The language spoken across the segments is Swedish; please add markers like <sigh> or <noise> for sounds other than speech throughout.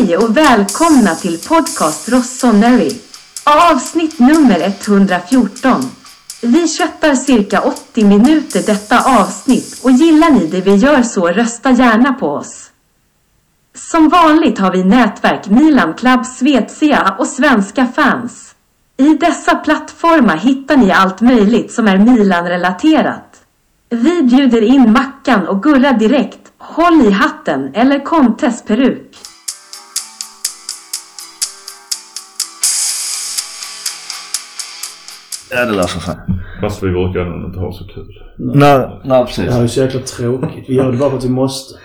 Hej och välkomna till podcast Rossoneri. Avsnitt nummer 114. Vi köttar cirka 80 minuter detta avsnitt och gillar ni det vi gör så rösta gärna på oss. Som vanligt har vi nätverk Milan Club Svezia och svenska fans. I dessa plattformar hittar ni allt möjligt som är Milan-relaterat. Vi bjuder in Mackan och Gurra direkt. Håll i hatten eller Contes peruk. Ja, det löser sig. Fast vi brukar nog inte ha så kul. Nej, nej precis. Det här är så jäkla tråkigt. Vi gör det bara för att vi måste.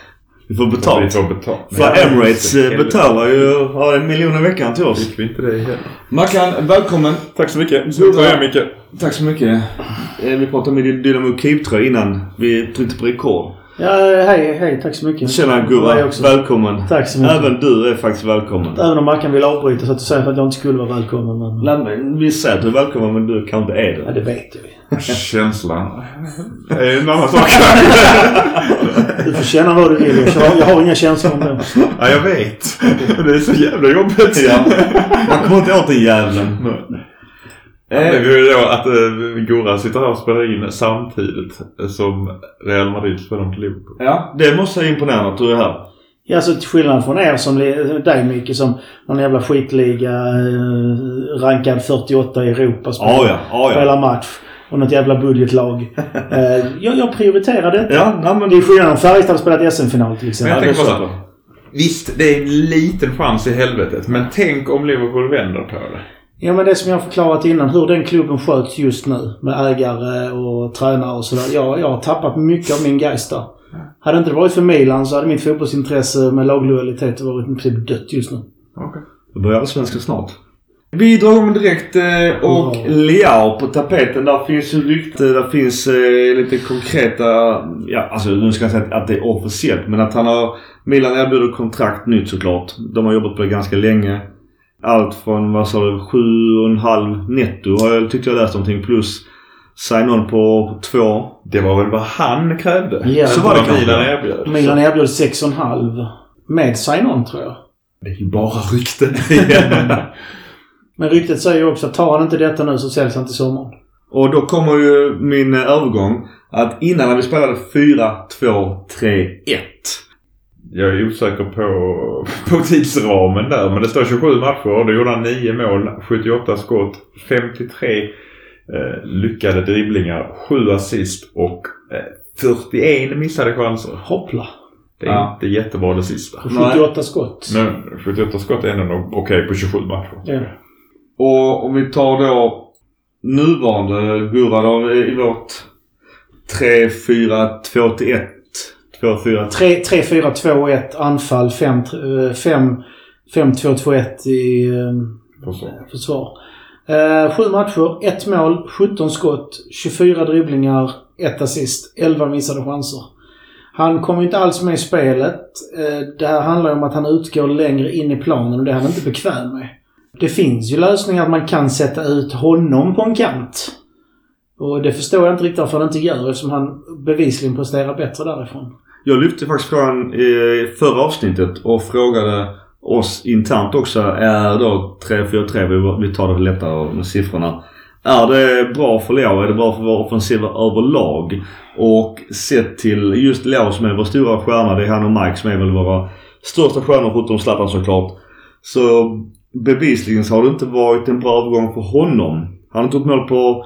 Vi får Vi betalt. får betalt. För Emirates eh, betalar ju har en miljon i veckan till oss. Fick vi inte det heller. Mackan, välkommen. Tack så mycket. Så är Micke. Tack så mycket. Eh, Vi pratade med Dynamo Keep-tröja innan vi tryckte på rekord. Ja, hej, hej. Tack så mycket. Tjena också. Välkommen. Tack så mycket. Även du är faktiskt välkommen. Även om Mackan vill avbryta så att du säger att jag inte skulle vara välkommen. Men... Nej, men Vi säger att du är välkommen men du kanske inte är Ja, det. <laughs> det vet vi. Känslan. är en annan sak. Du får känna vad du vill. Jag har, jag har inga känslor om det. ja, jag vet. Det är så jävla jobbigt. Ja. Man kommer inte åt den jäveln. Det är ju då att uh, Gurra sitter här och spelar in samtidigt som Real Madrid spelar mot Liverpool. Ja. Det måste jag imponera att du är här. Ja, alltså till skillnad från er som dig Micke som någon jävla skitliga eh, rankad 48 i Europa spelar, Ja, ja. Ja, spelar match. Och något jävla budgetlag. <laughs> eh, jag, jag prioriterar detta. Ja, nej men Det är skillnad om Färjestad har spelat SM-final till Men exempel. jag det tänker bara så. Visst, det är en liten chans i helvetet. Men tänk om Liverpool vänder på det. Ja men det som jag har förklarat innan, hur den klubben sköts just nu med ägare och tränare och sådär. Jag, jag har tappat mycket av min geist där. Hade inte det varit för Milan så hade mitt fotbollsintresse med laglojalitet varit i princip dött just nu. Okej. Då börjar allsvenskan snart. Vi drar igång direkt eh, och... Leao på tapeten. Där finns ju rykte. Där finns eh, lite konkreta... Ja, alltså nu ska jag säga att det är officiellt. Men att han har... Milan erbjuder kontrakt nytt såklart. De har jobbat på det ganska länge. Allt från, vad sa du, 7,5 netto har jag tyckt jag läst någonting. Plus sign-on på två. Det var väl vad han krävde? Ja, så var det Milan erbjöd. Milan erbjöd 6,5 med sign-on tror jag. Det är ju bara rykten. <laughs> <laughs> Men ryktet säger ju också att tar han inte detta nu så säljs han till sommaren. Och då kommer ju min eh, övergång. Att innan när vi spelade 4, 2, 3, 1. Jag är osäker på, <laughs> på tidsramen där. Men det står 27 matcher. Då gjorde han 9 mål, 78 skott, 53 eh, lyckade dribblingar, 7 assist och eh, 41 missade chanser. Hoppla. Det är Ja. inte jättebra det sista. Och 78 skott. Men 78 skott är ändå nog okej på 27 matcher. Ja. Och om vi tar då nuvarande Gurra då i vårt 3, 4, 2 till 1. 2, 4, 3. 3, 4, 2, 1 anfall. 5, 5, 5 2, 2, 1 i eh, Försvar. försvar. Eh, sju matcher, ett mål, 17 skott, 24 dribblingar, ett assist, 11 missade chanser. Han kommer inte alls med i spelet. Eh, det här handlar om att han utgår längre in i planen och det är han inte bekväm med. Det finns ju lösningar att man kan sätta ut honom på en kant. Och det förstår jag inte riktigt varför han inte gör eftersom han bevisligen presterar bättre därifrån. Jag lyfte faktiskt frågan i förra avsnittet och frågade oss internt också. Är då 3, 4, 3, vi- tar det lättare med siffrorna. Är det bra för Leo? Är det bra för vår offensiva överlag? Och sett till just Leo som är vår stora stjärna. Det är han och Mike som är väl våra största stjärnor förutom Zlatan såklart. Så bevisligen så har det inte varit en bra övergång för honom. Han har inte gjort mål på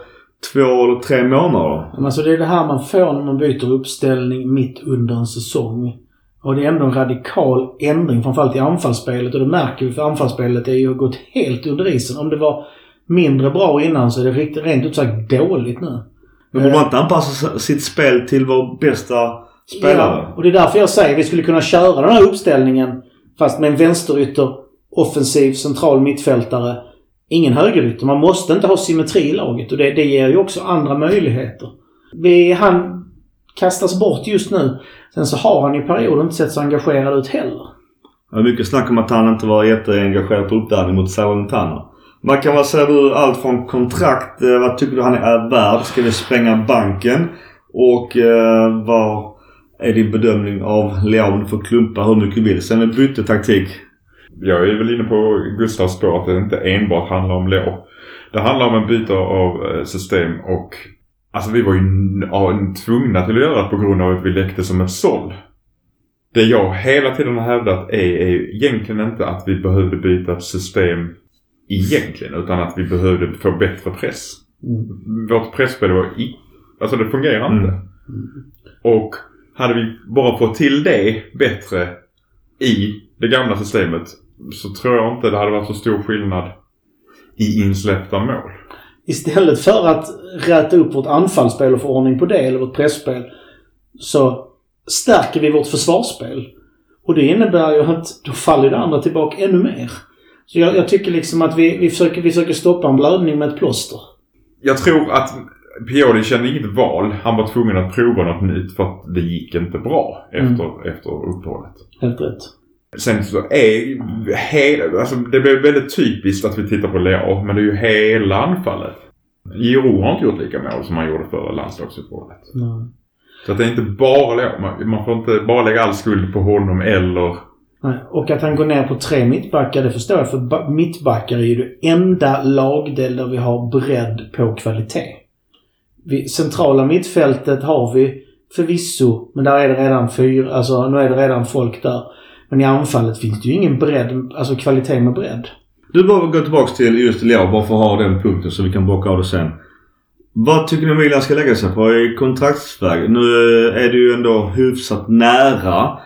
två eller tre månader. Men alltså det är det här man får när man byter uppställning mitt under en säsong. Och det är ändå en radikal ändring, framförallt i anfallsspelet. Och det märker vi för anfallsspelet är ju gått helt under isen. Om det var mindre bra innan så är det riktigt, rent ut sagt dåligt nu. Men borde man inte anpassa sitt spel till vår bästa spelare? Ja, och det är därför jag säger vi skulle kunna köra den här uppställningen fast med en vänsterytter, offensiv, central mittfältare. Ingen högerytter. Man måste inte ha symmetri i laget och det, det ger ju också andra möjligheter. Vi, han kastas bort just nu. Sen så har han i perioder inte sett så engagerad ut heller. Det var mycket snack om att han inte var jätteengagerad på uppvärmning mot Salernitana. Man kan vad säger du allt från kontrakt, eh, vad tycker du han är värd? Ska vi spränga banken? Och eh, vad är din bedömning av Leon för klumpa hur mycket du vill? Sen bytte taktik jag är väl inne på Gustavs spår att det inte enbart handlar om lår. Det handlar om en byte av eh, system och alltså vi var ju ja, tvungna till att göra det på grund av att vi läckte som ett såll. Det jag hela tiden har hävdat är, är egentligen inte att vi behövde byta ett system egentligen utan att vi behövde få bättre press. Mm. Vårt pressspel var i, alltså det fungerar Mm. inte. Och hade vi bara fått till det bättre i det gamla systemet så tror jag inte det hade varit så stor skillnad i insläppta mål. Istället för att räta upp vårt anfallsspel och få ordning på det, eller vårt pressspel, så stärker vi vårt försvarsspel. Och det innebär ju att då faller det andra tillbaka ännu mer. Så jag, jag tycker liksom att vi, vi, försöker, vi försöker stoppa en blödning med ett plåster. Jag tror att Pioli kände inget val. Han var tvungen att prova något nytt för att det gick inte bra efter, efter uppehållet. Helt rätt. Sen så är hela, alltså det blir väldigt typiskt att vi tittar på Leao, men det är ju hela anfallet. Giro har inte gjort lika mål som han gjorde förra landslagsuppehållet. Så att det är inte bara Leao. Man, får inte bara lägga all skuld på honom eller... Och att han går ner på tre mittbackar, det förstår jag. För ba- mittbackar är ju det enda lagdel där vi har bredd på kvalitet. Vi, centrala mittfältet har vi förvisso, men där är det redan fyra, alltså nu är det redan folk där. Men i anfallet finns det ju ingen bredd, alltså kvalitet med bredd. Du behöver gå tillbaks till just Leao bara för att ha den punkten så vi kan bocka av det sen. Vad tycker ni Milan ska lägga sig på i kontraktsväg? Nu eh, är det ju ändå hyfsat nära.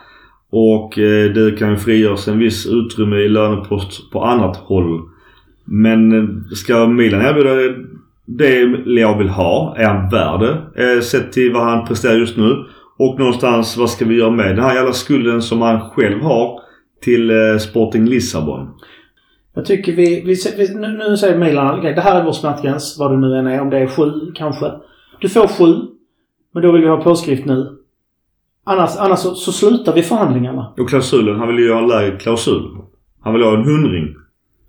Och eh, det kan ju frigöras en viss utrymme i lönepost på annat håll. Men eh, ska Milan erbjuda det Leao vill ha? Är han värd det? Sett till vad han presterar just nu. Och någonstans vad ska vi göra med den här jävla skulden som han själv har till eh, Sporting Lissabon? Jag tycker vi, vi, vi nu, nu säger Milan, okej, det här är vår smärtgräns, vad det nu än är, om det är sju kanske. Du får sju, men då vill vi ha påskrift nu. Annars, annars så, så slutar vi förhandlingarna. Och klausulen, han vill ju ha en lägre klausul. Han vill ha en hundring.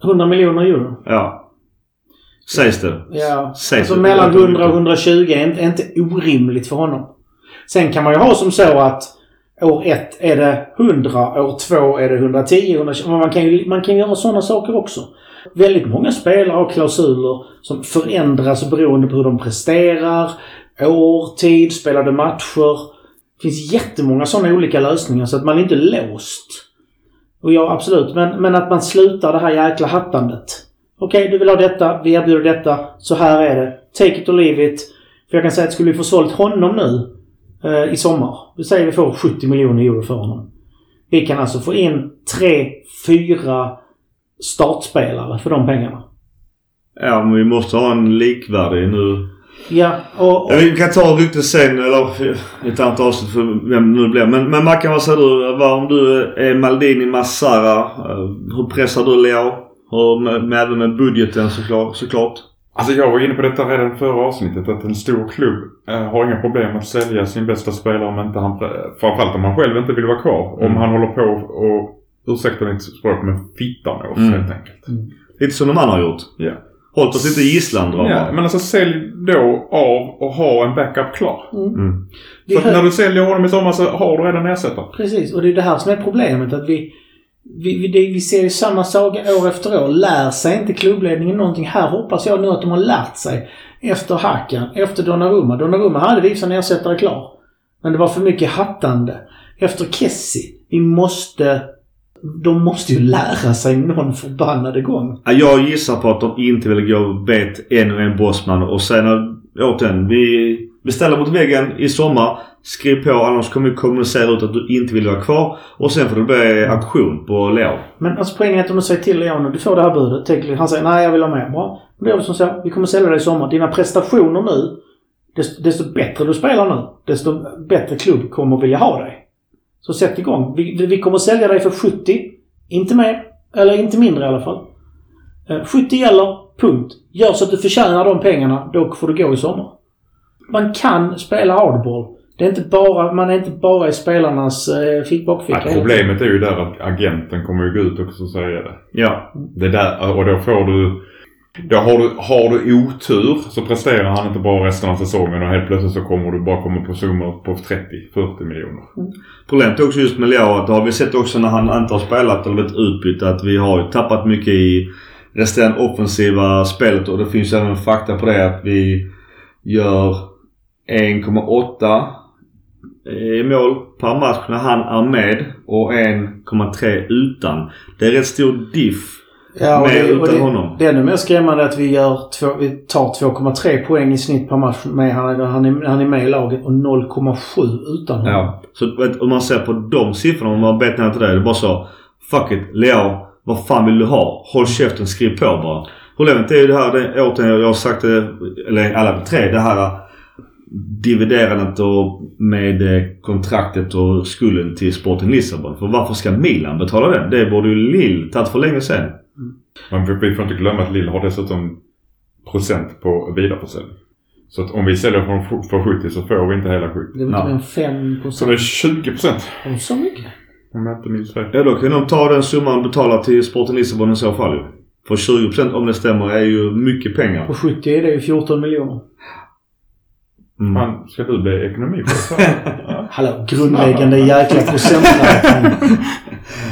100 miljoner euro. Ja. Sägs det. Ja, Sägs alltså det. mellan 100 och 120 är inte, är inte orimligt för honom. Sen kan man ju ha som så att år ett är det 100, år två är det 110, 120. Men man kan ju man kan göra sådana saker också. Väldigt många spelare har klausuler som förändras beroende på hur de presterar, år, tid, spelade matcher. Det finns jättemånga sådana olika lösningar så att man är inte låst. Och ja, absolut. Men, men att man slutar det här jäkla hattandet. Okej, du vill ha detta. Vi erbjuder detta. Så här är det. Take it or leave it. För jag kan säga att skulle vi få sålt honom nu eh, i sommar. Vi säger vi får 70 miljoner euro för honom. Vi kan alltså få in tre, fyra startspelare för de pengarna. Ja, men vi måste ha en likvärdig nu. Ja, och... och Ja, vi kan ta ryktet sen, eller i ett annat avsnitt för vem det nu blir. Men, men Mackan, vad säger du? Vad om du är Maldini, Massara? eh, Hur pressar du Leo? Och med, med, även med budgeten såklart. såklart. Alltså jag var inne på detta redan förra avsnittet att en stor klubb eh, har inga problem att sälja sin bästa spelare om inte han, framförallt om han själv inte vill vara kvar. Om Mm. han håller på och, ursäkta mitt språk, men fittar oss Mm. helt enkelt. Lite som de andra har gjort. Ja. Hållit oss lite i gisslan drar Ja, men alltså sälj då av och ha en backup klar. Mm. vi För när du säljer honom i sommar så har du redan ersättare. Precis, och det är det här som är problemet. Att vi, vi, vi, vi ser ju samma saga år efter år. Lär sig inte klubbledningen någonting? Här hoppas jag nu att de har lärt sig. Efter Hakan, efter Donnarumma. Donnarumma hade vi en ersättare klar. Men det var för mycket hattande. Efter Kessie. Vi måste... De måste ju lära sig någon förbannade gång. Ja, Jag gissar på att de inte vill gå och bet en och en bossman och sen återigen. Vi Beställa mot väggen i sommar. Skriv på annars kommer vi kommunicera ut att du inte vill vara kvar. Och sen får det bli auktion på Leo. Men alltså poängen är att om du säger till Leon du får det här budet. Tänk, han säger nej jag vill ha med. Bra. Då är det som så. Vi kommer sälja dig i sommar. Dina prestationer nu. Desto, desto bättre du spelar nu. Desto bättre klubb kommer vilja ha dig. Så sätt igång. Vi, vi- kommer sälja dig för 70. Inte mer. Eller inte mindre i alla fall. Eh, 70 gäller. Punkt. Gör så att du förtjänar de pengarna. Då får du gå i sommar. Man kan spela hardball. Det är inte bara, man är inte bara i spelarnas eh, fick bakficka. Ja, problemet är ju där att agenten kommer ju gå ut också och säga det. Ja. Det är där, och då får du... Då har du, har du otur så presterar han inte bra resten av säsongen och helt plötsligt så kommer du bara komma på summor på 30-40 miljoner. Problemet är också just med Leao att det har vi sett också när han inte har spelat eller blivit utbytt att vi har ju tappat mycket i resterande offensiva spelet och det finns även fakta på det att vi gör 1,8 i mål per match när han är med och 1,3 utan. Det är rätt stor diff Ja, med det, utan det, honom. det är ännu mer skrämmande att vi, gör två, vi tar 2,3 poäng i snitt per match med han, han, är, han är med i laget och 0,7 utan honom. Ja. Så om man ser på de siffrorna, om man bet ner till det. Det är bara så. Fuck it. Leo, vad fan vill du ha? Håll käften, skriv på bara. Problemet är ju det här, det, återigen, jag har sagt det, eller alla tre, det här dividerandet och med eh, kontraktet och skulden till Sporting Lissabon. För varför ska Milan betala den? Det borde ju Lill tagit för länge sedan. Men vi- får inte glömma att Lille har dessutom procent på vidareförsäljning. Så att om vi säljer för, för 70 så får vi inte hela 70. Det är inte mer än 5 Så det är 20 procent. Så mycket? Om jag inte minns fel. Ja då kan de ta den summan och betala till Sporting Lissabon i så fall ju. För 20% om det stämmer är ju mycket pengar. På 70 är det ju 14 miljoner. Mm. Fan, ska du bli ekonomiprofessor? <laughs> Ja. Hallå, grundläggande jäkla procenträkning. <laughs>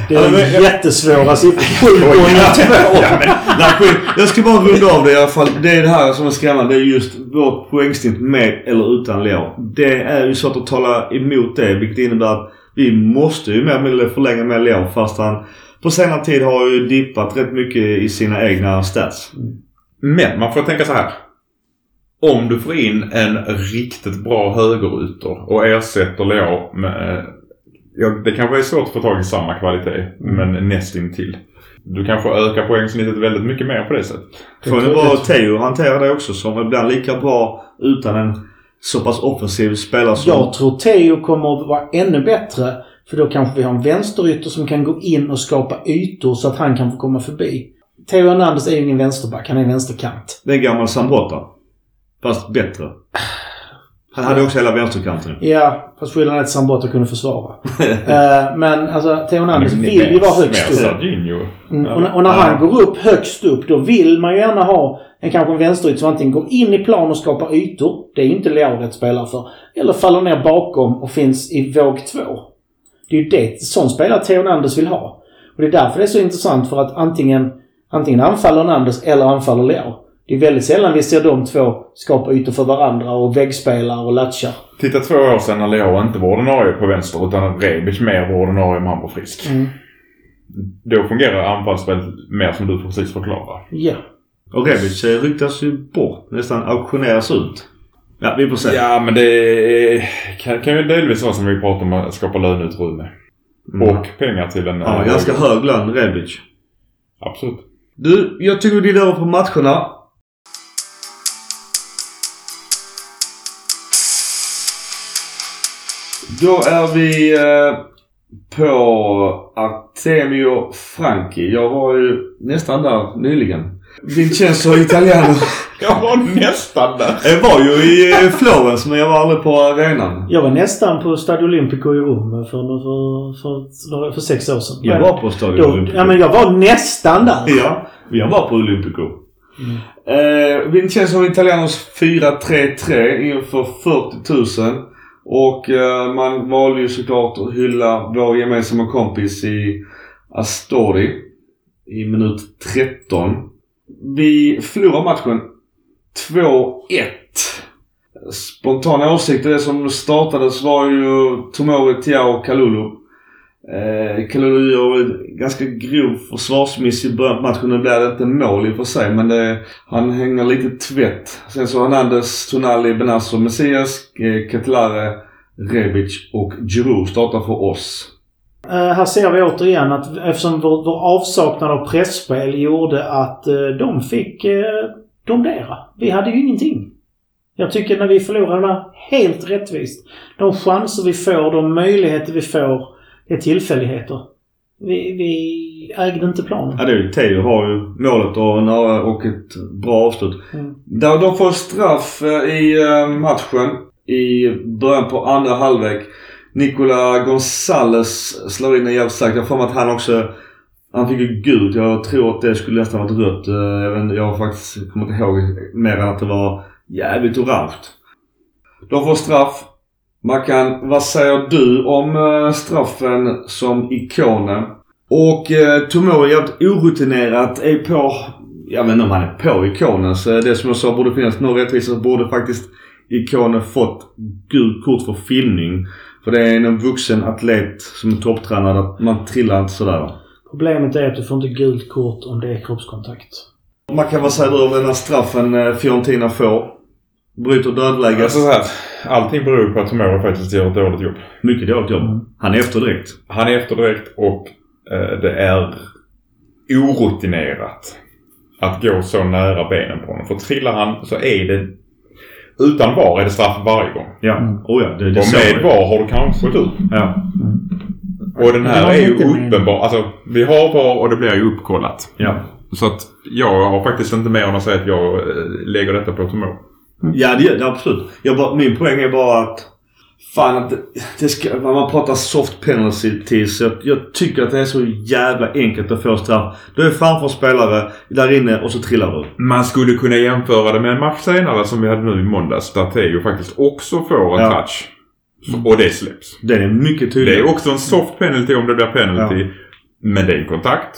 Det är jättesvåra siffror. <laughs> 7 gånger 2. Nej, skit. jag ska bara runda av det i alla fall. Det är det här som är skrämmande. Det är just vårt poängsnitt med eller utan Leo. Det är ju svårt att tala emot det. Vilket innebär att vi måste ju mer eller mindre förlänga med Leo. Fast han på senare tid har ju dippat rätt mycket i sina egna stats. Men man får tänka så här. Om du får in en riktigt bra högerytter och ersätter Leo med... Ja, det kanske är svårt att få tag i samma kvalitet, men nästintill. Du kanske ökar poängsnittet väldigt mycket mer på det sättet. Frågan är bara Teo hanterar det också som ibland lika bra utan en så pass offensiv spelare som... Jag tror Teo kommer att vara ännu bättre. För då kanske vi har en vänsterytter som kan gå in och skapa ytor så att han kan få komma förbi. Theo Hernandez är ju ingen vänsterback. Han är en vänsterkant. Det är en gammal Sambrotta. Fast bättre. Han hade också hela vänsterkanten. Ja, fast skillnaden är att Sambota kunde försvara. <laughs> Eh, men alltså, Theo Hernandez vill ju vara högst upp. Mm, och, när- och när han går upp högst upp, då vill man ju gärna ha en kanske en vänsterytter som antingen går in i plan och skapar ytor. Det är ju inte Leao rätt spelare för. Eller faller ner bakom och finns i våg två. Det är ju det, sån spelare Theo Hernandez vill ha. Och det är därför det är så intressant för att antingen, antingen anfaller Hernandez eller anfaller Leao. Det är väldigt sällan vi ser de två skapa ytor för varandra och väggspelar och latchar. Titta två år sedan när Leo inte var ordinarie på vänster utan Rebic mer var ordinarie om han var frisk. Mm. Då fungerar anfallsspelet mer som du precis förklarar. Ja. Och Rebic eh, ryktas ju bort. Nästan auktioneras ut. Ja, vi får se. Ja, men det är- kan, kan ju delvis vara som vi pratade om att skapa löneutrymme. Mm. Och pengar till en... Ja, ganska hög lön, Rebic. Absolut. Du, jag tycker vi glider över på matcherna. Då är vi eh, på Artemio Franchi. Jag var ju nästan där nyligen. Vincenzo Italiano. <laughs> Jag var nästan där. Jag var ju i eh, Florens men jag var aldrig på arenan. Jag var nästan på Stadio Olimpico i Rom för, för, för, för sex år sedan. Jag var på Stadion Då, Olympico. ja, men jag var nästan där. <laughs> Ja, jag var på Olympico. Eh, Vincenzo Italianos 4-3-3 inför 40 000. Och eh, man valde ju såklart att hylla vår gemensamma kompis i Astori i minut 13. Vi förlorar matchen 2-1. Spontana åsikter, det som startades var ju Tomori, Tiao och Kalulu. Eh, Kalulu gör en ganska grov försvarsmiss i början på matchen. Nu blir det inte mål i och för sig men det, han hänger lite tvätt. Sen så Hernandez, Tonali, Benazzo, Messias, eh, Ketlare, Rebic och Giroud startar för oss. Eh, här ser vi återigen att eftersom vår, vår avsaknad av pressspel gjorde att eh, de fick eh, domdera. Vi hade ju ingenting. Jag tycker när vi förlorar helt rättvist. De chanser vi får, de möjligheter vi får, det är tillfälligheter. Vi, vi ägde inte planen. Ja, det är ju Teo har ju målet och, och ett bra avslut. Mm. Där de får straff eh, i eh, matchen i början på andra halvlek. Nicola Gonzales slår in en jävligt starkt. Jag har att han också Han fick ju gult. Jag tror att det skulle nästan varit rött. Eh, Jag, vet, inte, jag har faktiskt kommer inte ihåg mer än att det var jävligt orange. De får straff. Mackan, vad säger du om eh, straffen som ikonen? Och eh, Tomori jävligt orutinerat är på, jag vet inte om han är på ikonen. Så det som jag sa borde finnas någon rättvisa. Borde faktiskt ikonen fått gult kort för filmning. För det är en vuxen atlet som är topptränad. att Man trillar inte sådär. Problemet är att du får inte gult kort om det är kroppskontakt. Mackan, vad säger du om den här straffen eh, Fiorentina får? Bryter dödläget. Alltså så här, allting beror på att Tomori faktiskt gör ett dåligt jobb. Mycket dåligt jobb. Han är efter direkt. Han är efter direkt och eh, det är orutinerat att gå så nära benen på honom. För trillar han så är det utan VAR är det straff varje gång. Ja. Oh ja, det, det Och med. VAR har du kanske gått ut. Ja. Och den här är ju uppenbar. Alltså vi har VAR och det blir ju uppkollat. Ja. Så att jag har faktiskt inte mer än att säga att jag eh, lägger detta på Tomori. Ja, det gör det absolut. Jag bara, min poäng är bara att Fan att det, det ska, man pratar soft penalty så jag, jag tycker att det är så jävla enkelt att få straff. Du är framför spelare där inne och så trillar du. Man skulle kunna jämföra det med en match senare som vi hade nu i måndags. Där Teo faktiskt också får en Ja. touch. Och det släpps. Den är mycket Det tydlig. är också en soft penalty om det blir penalty. Men det är en kontakt.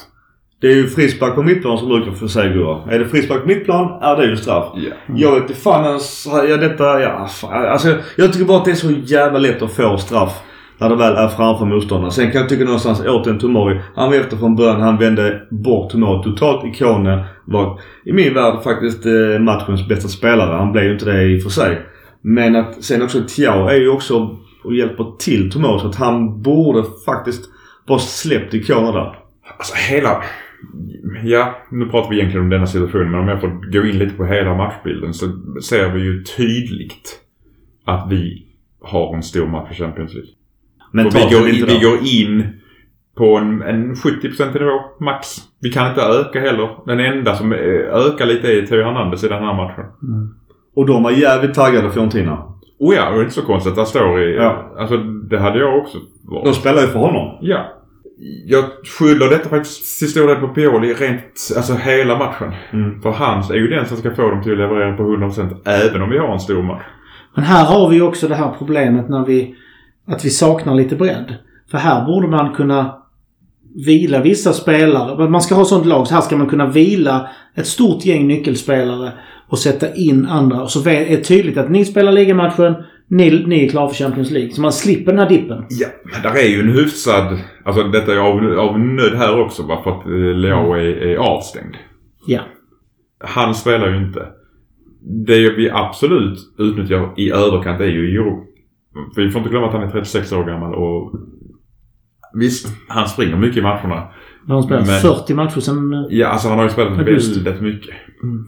Det är ju frispark på mittplan som brukar få säga Gurra. Är det frispark på mittplan är det ju straff. Ja. Jag vet inte fan ens, ja detta, ja fan, alltså jag tycker bara att det är så jävla lätt att få straff. När det väl är framför motståndaren. Sen kan jag tycka någonstans återigen Tomori. Han var efter från början. Han vände bort Tomori totalt. Ikonen var i min värld faktiskt eh, matchens bästa spelare. Han blev ju inte det i och för sig. Men att sen också Tiao är ju också och hjälper till Tomori. Så att han borde faktiskt bara släppt ikoner där. Alltså hela... Ja, nu pratar vi egentligen om denna situation. Men om jag får gå in lite på hela matchbilden så ser vi ju tydligt att vi har en stor match i Champions League. Men vi går, in, vi går in på en, en 70% nivå max. Vi kan inte öka heller. Den enda som eh, ökar lite är Theo Hernandez i den här matchen. Och de var jävligt taggade Fiorentina. Oh ja, och det är inte så konstigt att det står i... Ja. Alltså det hade jag också varit. De spelar ju för honom. Ja. Jag skyller detta faktiskt till stor del på Pioli rent, alltså hela matchen. Mm. För hans är ju den som ska få dem till att leverera på 100% även om vi har en stor match. Men här har vi ju också det här problemet när vi... Att vi saknar lite bredd. För här borde man kunna vila vissa spelare. Man ska ha sånt lag. Så här ska man kunna vila ett stort gäng nyckelspelare och sätta in andra. Och så är det tydligt att ni spelar ligamatchen, ni, ni är klara för Champions League. Så man slipper den här dippen. Ja, men där är ju en hyfsad... Alltså detta är av, av nöd här också bara för att eh, Leao är, är avstängd. Ja. Han spelar ju inte. Det vi absolut utnyttjar i överkant är ju Euro. Vi får inte glömma att han är 36 år gammal och... Visst, han springer mycket i matcherna. Han har spelat Men- 40 matcher sen... eh, Ja, alltså han har ju spelat Augusti. väldigt mycket.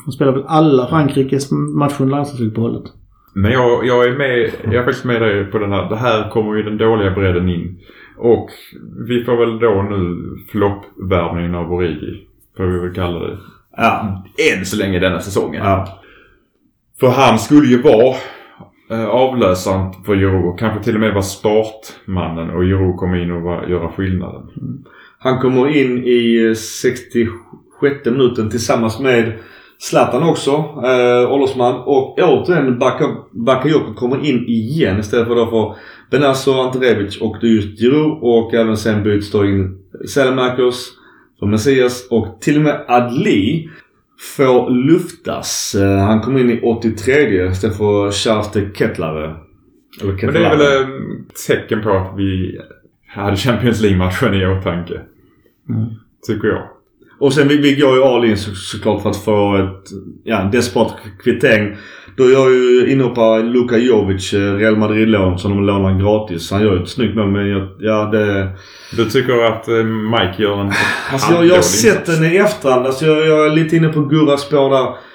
Han spelar väl alla Frankrikes matcher under landslagsuppehållet. Men jag, jag är med, jag är faktiskt med dig på den här. Det här kommer ju den dåliga bredden in. Och vi får väl då nu floppvärvningen av Origi. Får vi väl kalla det. Ja. Än så länge denna säsongen. ja. För han skulle ju vara eh, avlösaren för Jiro. Kanske till och med vara startmannen och Jiro kommer in och göra skillnaden. Han kommer in i eh, 66 minuten tillsammans med Zlatan också, eh, åldersman. Och återigen Baka- Bakayoko kommer in igen istället för då för Benasso, Anterevic och det är just Giroud. Och även sen byts då in Selemakers för Messias och till och med Adli får luftas. Eh, han kommer in i 83 istället för Charles de Kettlare. Eller Men det är väl ett tecken på att vi hade Champions League-matchen i åtanke. Tycker jag. Och sen vi, vi går ju all in så, såklart för att få ett, ja, en desperat kvittering. Då gör ju inhoppare Luka Jovic eh, Real Madrid-lån som de lånar gratis. Han gör ju ett snyggt mål men jag, ja det... Du tycker att eh, Mike gör en Alltså jag, jag har sett den i efterhand. Alltså jag, jag är lite inne på Gurras spår där.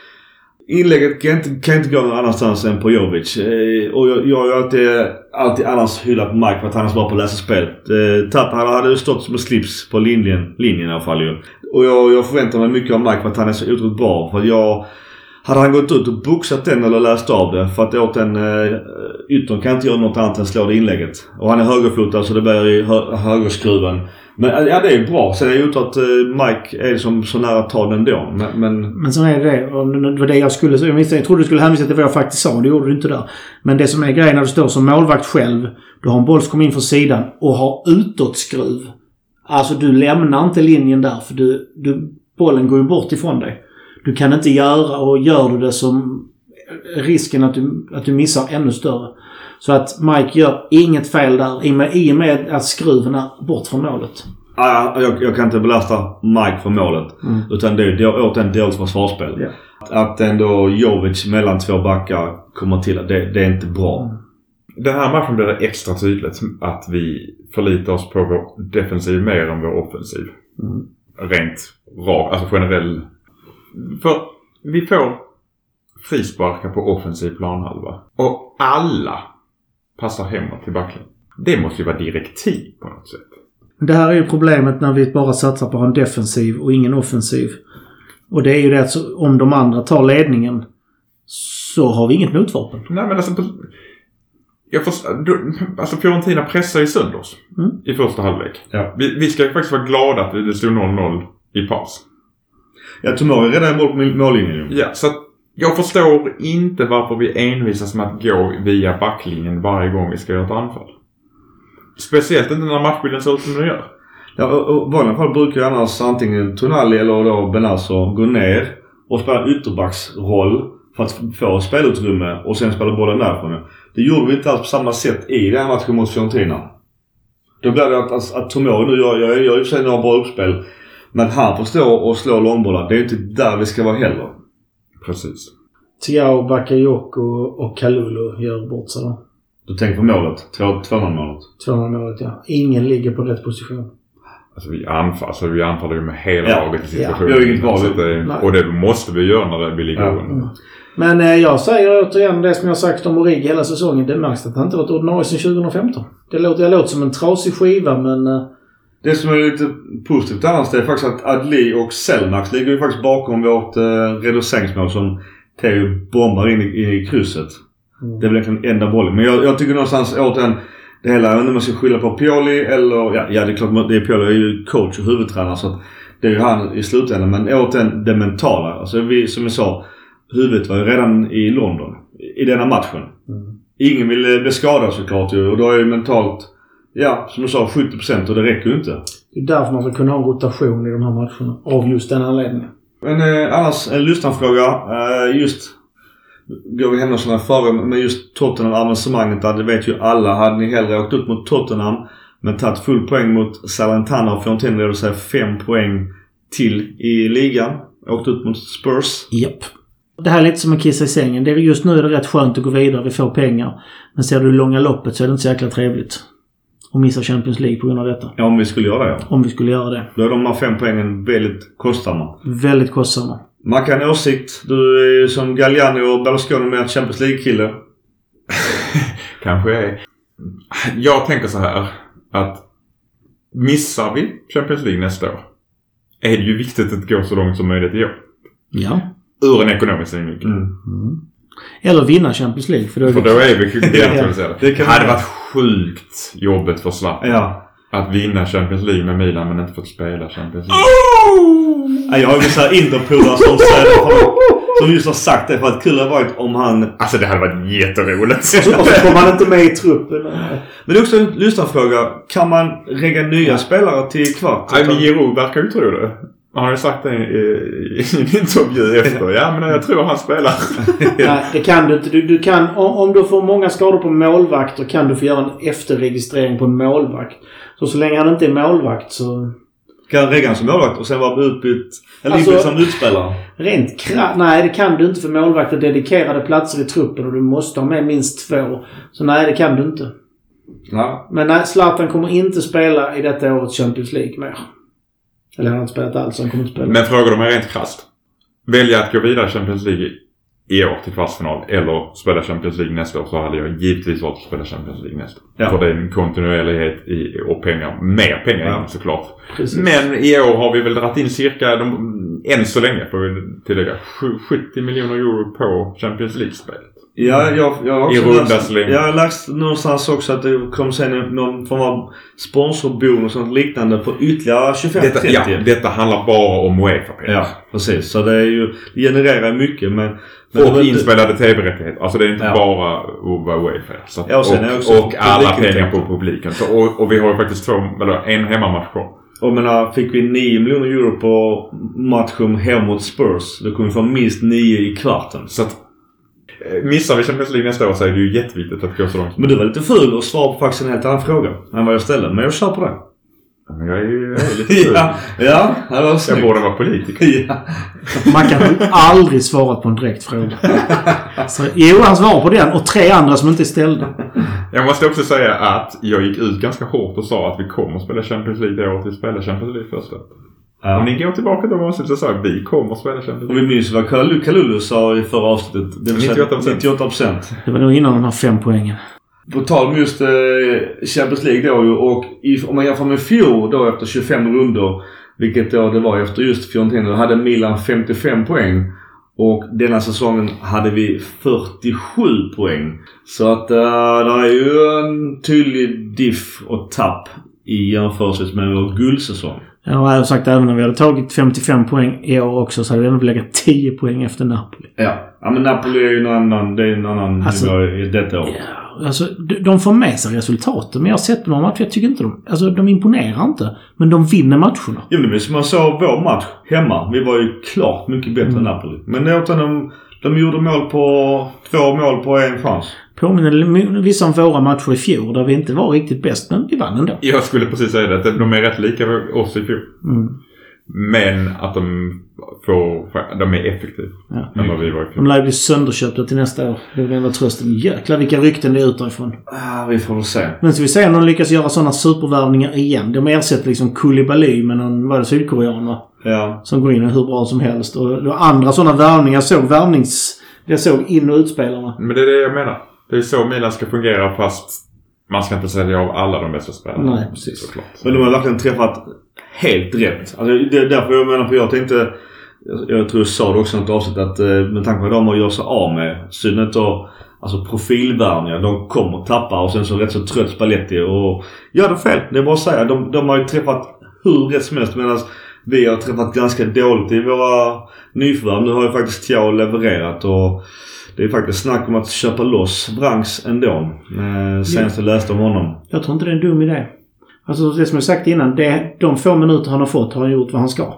Inlägget kan inte, kan inte gå någon annanstans än på Jovic. Eh, och jag, jag har ju alltid, alltid annars hyllat Mike för att han är så bra på att läsa spel. Eh, han hade ju stått som en slips på linjen, linjen i alla fall ju. Och jag, jag förväntar mig mycket av Mike för att han är så otroligt bra. För att jag... Hade han gått ut och boxat den eller läst av det för att åt den eh, yttern kan inte göra något annat än slå det inlägget. Och han är högerfotad så det blir i hö högerskruven. Men alltså, ja, det är bra. Sen är det ju inte att eh, Mike är som så nära att ta den då. Men, men Men sen är det det. var det jag skulle säga. Jag Jag trodde du skulle hänvisa till vad jag faktiskt sa. Det gjorde du inte där. Men det som är grejen när du står som målvakt själv. Du har en boll som kommer in från sidan och har utåtskruv. Alltså du lämnar inte linjen där för du, du, bollen går ju bort ifrån dig. Du kan inte göra och gör du det som risken att du, att du missar ännu större. Så att Mike gör inget fel där i och med, i och med att skruven är bort från målet. ah, jag, jag kan inte belasta Mike för målet. Utan det är återigen dåligt försvarsspel. Ja. Att ändå Jovic mellan två backar kommer till. Det, det är inte bra. Den här matchen blir det extra tydligt att vi förlitar oss på vår defensiv mer än vår offensiv. Rent rakt, alltså generell. För vi får frisparkar på offensiv planhalva. Och alla passar hemåt till backlinjen. Det måste ju vara direktiv på något sätt. Det här är ju problemet när vi bara satsar på en defensiv och ingen offensiv. Och det är ju det att om de andra tar ledningen så har vi inget motvapen. Nej men alltså... på- Jag får, du, alltså Fiorentina pressar ju sönder oss Mm. i första halvlek. Ja. Vi, vi ska ju faktiskt vara glada att det stod 0-0 i paus. Ja, Tomori är redan bort på mållinjen. Ja, så att jag förstår inte varför vi envisas med att gå via backlinjen varje gång vi ska göra ett anfall. Speciellt inte när matchbilden ser ut som den gör. Ja, och, vanliga fall brukar ju annars antingen Tonali eller då Benazzo gå ner och spela ytterbacksroll för att få spelutrymme och sen spela bollen därifrån. Det gjorde vi inte alls på samma sätt i den här matchen mot Fiorentina. Då blir det att, att, att Tomori nu gör, jag gör i och för sig några bra uppspel. Men han får stå och slå långbollar. Det är ju inte där vi ska vara heller. Precis. Tiao, Bakayoko och Kalulu gör bort sig då. Du tänker på målet. 2-0 målet. 200 målet ja. Ingen ligger på rätt position. Alltså vi anfaller, alltså vi anfaller ju med hela Ja, laget i ja. situationen. Vi har inget val. Och det måste vi göra när vi ligger Ja. under. Men eh, jag säger återigen det som jag sagt om Origi hela säsongen. Det märks att han inte varit ordinarie sedan 2015. Det låter, jag låter som en trasig skiva men... Eh, Det som är lite positivt annars det är faktiskt att Adli och Selmax ligger ju faktiskt bakom vårt eh, reduceringsmål som Theo bombar in i, in i krysset. Det är väl egentligen enda bollen. Men jag, jag tycker någonstans återigen det hela, jag inte om man ska skylla på Pioli eller... Ja, ja det är klart det är Pioli är ju coach och huvudtränare så det är ju han i slutändan. Men återigen det mentala. Alltså vi, som jag sa, huvudet var ju redan i London. I denna matchen. Ingen ville bli skadad såklart ju och då är ju mentalt, ja som du sa 70% och det räcker ju inte. det är därför man ska kunna ha en rotation i de här matcherna. Av just den anledningen. Men eh, annars en lyssnarfråga. Eh, just går vi händelserna före men just Tottenham-avancemanget där det vet ju alla. Hade ni hellre åkt upp mot Tottenham men tagit full poäng mot Salentana och Fiorentina det vill säga fem poäng till i ligan. Åkt ut mot Spurs. Japp. Det här är lite som en kissa i sängen. Det är, just nu är det rätt skönt att gå vidare. Vi får pengar. Men ser du långa loppet så är det inte så jäkla trevligt. Att missa Champions League på grund av detta. Ja om vi skulle göra det ja. Om vi skulle göra det. Då är de här fem poängen väldigt kostsamma. Väldigt kostsamma. Mackan åsikt. Du är ju som Galliani och Berlusconi med Champions League-kille. <laughs> Kanske är. Jag tänker så här att missar vi Champions League nästa år är det ju viktigt att gå så långt som möjligt i år. Ja. Ur en ekonomisk synvinkel. Mm. Eller vinna Champions League. För då är För då är vi <laughs> delaktiviserade. det Det kan hade varit sjukt jobbigt för Zlatan Ja. att vinna Champions League med Milan men inte fått spela Champions League. Ja, Jag har ju vissa Interpolare som säger Som just har sagt det för att kul hade varit om han... Alltså det hade varit jätteroligt. Och så kommer han inte med i truppen. Men det är också en lyssnarfråga. Kan man regga nya spelare till kvart? Nej men Giroud verkar ju tro det. Han har ju sagt det i, i en intervju efter. Ja men jag tror han spelar. <laughs> Nej, det kan du inte. Du, du kan, om, om du får många skador på målvakter kan du få göra en efterregistrering på en målvakt. Så så länge han inte är målvakt så... Kan regga han som målvakt och sen vara utbytt... Eller Alltså- inbytt som utspelare? Rent kra- Nej, det kan du inte för målvakter dedikerade platser i truppen och du måste ha med minst två. Så nej, det kan du inte. Ja. Men nej, Zlatan kommer inte spela i detta årets Champions League mer. Eller han har inte spelat alls, han kommer inte spela. Men frågar du mig rent krasst. Välja att gå vidare Champions League i år till kvartsfinal eller spela Champions League nästa år så hade jag givetvis valt att spela Champions League nästa år. Ja. För det är en kontinuerlighet i, och pengar. Mer pengar Ja. in såklart. Precis. Men i år har vi väl dragit in cirka, de, än så länge får vi tillägga, sju- 70 miljoner euro på Champions League-spelet. Ja, jag, jag har också läst, jag har läst någonstans också att det kommer sen någon form av sponsorbonus och sånt liknande på ytterligare 25-30. Detta, ja, detta handlar bara om Uefa. Ja, precis. Så det är ju, det genererar mycket men... men Och inspelade tv-rättigheter. Alltså det är inte Ja. bara Uefa. Så att, Ja, och sen det också och, och alla pengar på publiken. Så, och, och vi har ju faktiskt två, eller en hemmamatch kvar. Och menar, fick vi 9 miljoner euro på matchen hem mot Spurs, då kommer vi få minst 9 i kvarten. Så att missar vi Champions League nästa år så är det ju jätteviktigt att gå så långt. Men du var lite ful och svara på faktiskt en helt annan fråga än vad jag ställde. Men jag kör på det. Men jag är ju jag är lite <laughs> ful. ja, ja, det var Jag borde vara politiker. <laughs> Ja. Mackan har aldrig svarat på en direkt fråga. Så, jo, han svarar på den och tre andra som inte är ställda. Jag måste också säga att jag gick ut ganska hårt och sa att vi kommer att spela Champions League det året vi spelar Champions League första. Om ja. ni går tillbaka till avsnittet så sa vi kommer att spela Champions Och League. vi minns vad Kalulu, sa i förra avsnittet. Det vill säga 98%. 98 procent. Det var nog innan de här fem poängen. På tal om just eh, Champions League då ju och i, om man jämför med fjol då efter 25 rundor. Vilket då det var efter just Fiorentina. Då hade Milan 55 poäng. Och denna säsongen hade vi 47 poäng. Så att uh, det är ju en tydlig diff och tapp i jämförelse med vår guldsäsong. Och jag har sagt även om vi hade tagit 55 poäng i år också så hade vi ändå legat 10 poäng efter Napoli. Ja. Ja men Napoli är ju en annan, det är en annan Alltså- nivå i detta år. Ja, alltså de, får med sig resultaten. Men jag har sett några matcher. Jag tycker inte de... Alltså de imponerar inte. Men de vinner matcherna. Jo men som man såg vår match hemma. Vi var ju klart mycket bättre än Napoli. Men åt de, de gjorde mål på två mål på en chans. Påminner vissa om våra matcher i fjol där vi inte var riktigt bäst. Men vi vann ändå. Jag skulle precis säga det. att De är rätt lika oss i fjol. Mm. Men att de får... De är effektiva. Ja. Än vad vi var i De lär ju bli sönderköpta till nästa år. Det är väl enda trösten. Jäklar vilka rykten det är utifrån. Ah, vi får väl se. Men så vi ser om de lyckas göra sådana supervärvningar igen. De ersätter liksom Koulibaly med någon, vad är det, sydkorean va? Ja. Som går in hur bra som helst. Och det var andra sådana värvningar. Jag såg värvnings... Jag såg in och utspelarna. Men det är det jag menar. Det är så Milan ska fungera fast man ska inte sälja av alla de bästa spelarna. Nej, precis. Såklart. Men de har verkligen träffat helt rätt. Alltså, det är därför jag menar på, jag tänkte... Jag, jag tror jag sa det också i något avsnitt att eh, med tanke på vad de har gjort sig av med. Synnerhet då alltså profilvärvningar. De kommer tappa och sen så rätt så trött Spalletti och gör det fel. Det är bara att säga. De, de har ju träffat hur rätt som helst medan vi har träffat ganska dåligt i våra nyförvärv. Nu har ju faktiskt Thiago levererat och det är faktiskt snack om att köpa loss Branks ändå. Eh, senast jag läste om honom. Jag tror inte det är en dum idé. Alltså det som jag sagt innan. Det, de få minuter han har fått har han gjort vad han ska.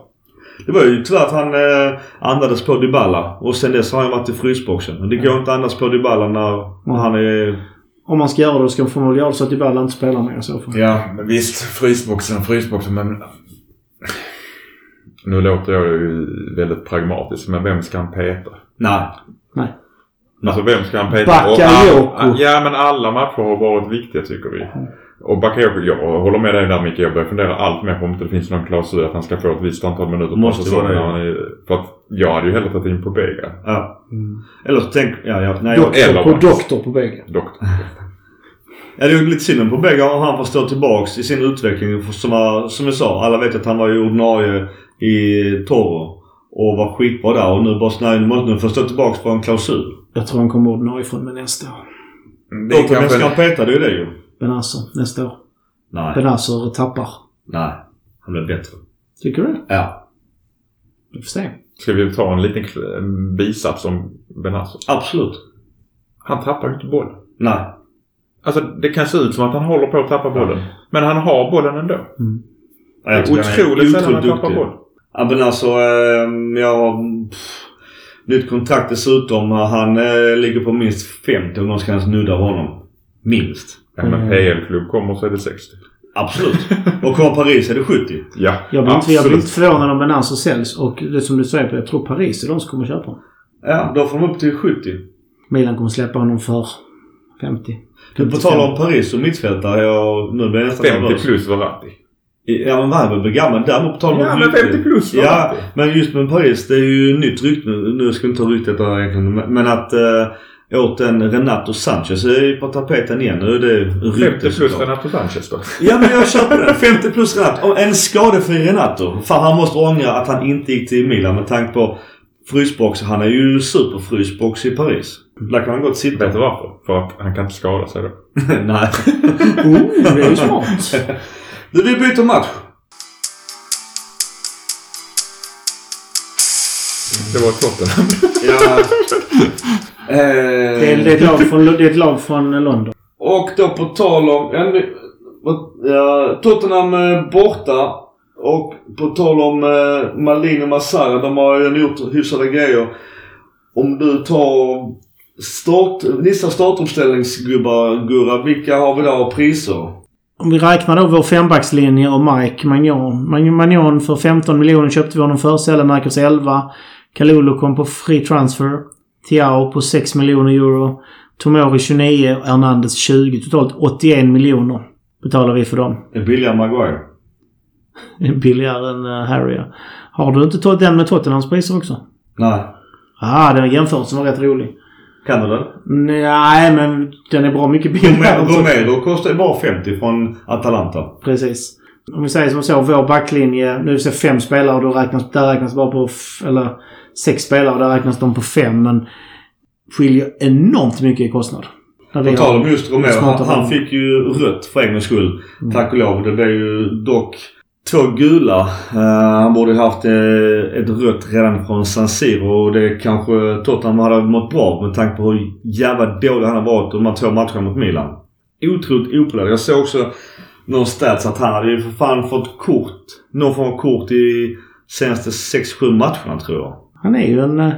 Det var ju tyvärr att han eh, andades på Dybala och sen dess har han varit i frysboxen. Och det går inte att andas på Dybala när, när han är... Om man ska göra det så ska man väl göra så att Dybala inte spelar mer i så fall. Ja. Men visst, frysboxen och frysboxen men... Nu låter jag ju väldigt pragmatisk men vem ska han peta? Nej. Nej. Alltså vem ska han peta? Bakayoko. Ja men alla matcher har varit viktiga tycker vi. Och Bakayoko, jag håller med dig där Micke. Jag börjar fundera allt mer på om det finns någon klausul att han ska få ett visst antal minuter per Måste säsong. vara det. när han är- För att jag hade ju hellre tagit in på Bega. Ja. Eller så tänk... Ja, ja. Nej, Doktor jag, eller på doktor på bägge. Doktor. <laughs> ja, det är ju lite synd på bägge om han får stå tillbaks i sin utveckling. För Som, som jag sa, alla vet att han var ju ordinarie i Toro. Och var skitbra där. Och nu måste nu få stå tillbaks på en klausul. Jag tror han kommer ordinarie från med nästa år. Det är Och vem kanske... ska han peta? Det är ju det ju. Benasser nästa år. Nej. Benasser tappar. Nej. Han blir bättre. Tycker du? Ja. Vi får se. Ska vi ta en liten bisats om Benazzo? Absolut. Han tappar ju inte bollen. Nej. Alltså det kan se ut som att han håller på att tappa bollen. Men han har bollen ändå. Ja, Det är otroligt sällan han tappar boll. Ja men alltså, eh, jag har nytt kontrakt dessutom. Han eh, ligger på minst 50 om någon ska ens nudda honom. Minst. Ja, men Mm. PL-klubb kommer så är det 60. Absolut. <laughs> Och kommer Paris är det 70. Ja, Jag blir, inte, jag blir absolut. inte förvånad om Benasser säljs. Och det som du säger, jag tror Paris är de som kommer köpa honom. Ja, då får de upp till 70. Milan kommer släppa honom för 50. På tal om Paris och mittfältare. Jag, nu blir jag nästan 50 nervös. plus Verratti. Ja men Varberg blir gammal. Däremot på tal om Ja, men rykte. 50 plus Ja, Verratti. men just med Paris. Det är ju nytt rykte. Nu ska vi inte ta ryktet där egentligen. Men att eh, åt en Renato Sanchez är ju på tapeten igen. Nu är det 50 rykte plus såklart. Renato Sanchez då. Ja men jag köper den. 50 plus Renato. En skadefri Renato. För han måste ångra att han inte gick till Milan med tanke på frysbox. Han är ju superfrysbox i Paris. Där kan han gott sitta. Vet du varför? För att han kan inte skada sig då. <laughs> Nej. <laughs> Oh, det är ju smart. <laughs> Du, vi byter match. Det var Tottenham. <laughs> Ja. <laughs> Det är, det, är ett lag från, det är ett lag från London. Och då på tal om... Ja, nu- ja, Tottenham eh, borta. Och på tal om eh, Malin och Masara. De har ju gjort hyfsade grejer. Om du tar start, vissa startuppställningsgubbar, Gurra. Vilka har vi där priser? Om vi räknar då vår fembackslinje och Mike Magnon. Mag- Magnon för 15 miljoner köpte vi honom för. Sellemakers 11. Kalulu kom på free transfer. Tiao på 6 miljoner euro. Tomori 29 och Hernandez 20. Totalt 81 miljoner betalar vi för dem. Det är billigare Maguire. Det är billigare än uh, Harry. Har du inte tagit den med Tottenhams priser också? Nej. Ah, den jämförelsen var rätt rolig. Kan du det? Nej, men den är bra mycket billigare. Romero kostar ju bara 50 från Atalanta. Precis. Om vi säger som så, vår backlinje. Nu är det fem spelare och då räknas, där räknas bara på... Eller sex spelare och där räknas de på fem. Men skiljer enormt mycket i kostnad. På tal om just Romero. Han, han fick ju rött för en gångs skull. Mm. Tack och lov. Det blev ju dock två gula. Eh, han borde haft eh, ett rött redan från San Siro och det kanske Tottenham hade mått bra med tanke på hur jävla dålig han har varit de här två matcherna mot Milan. Otroligt opolär. Jag såg också någon stats att han hade ju för fan fått kort. Någon form av kort i senaste 6-7 matcherna tror jag. Han är ju en eh,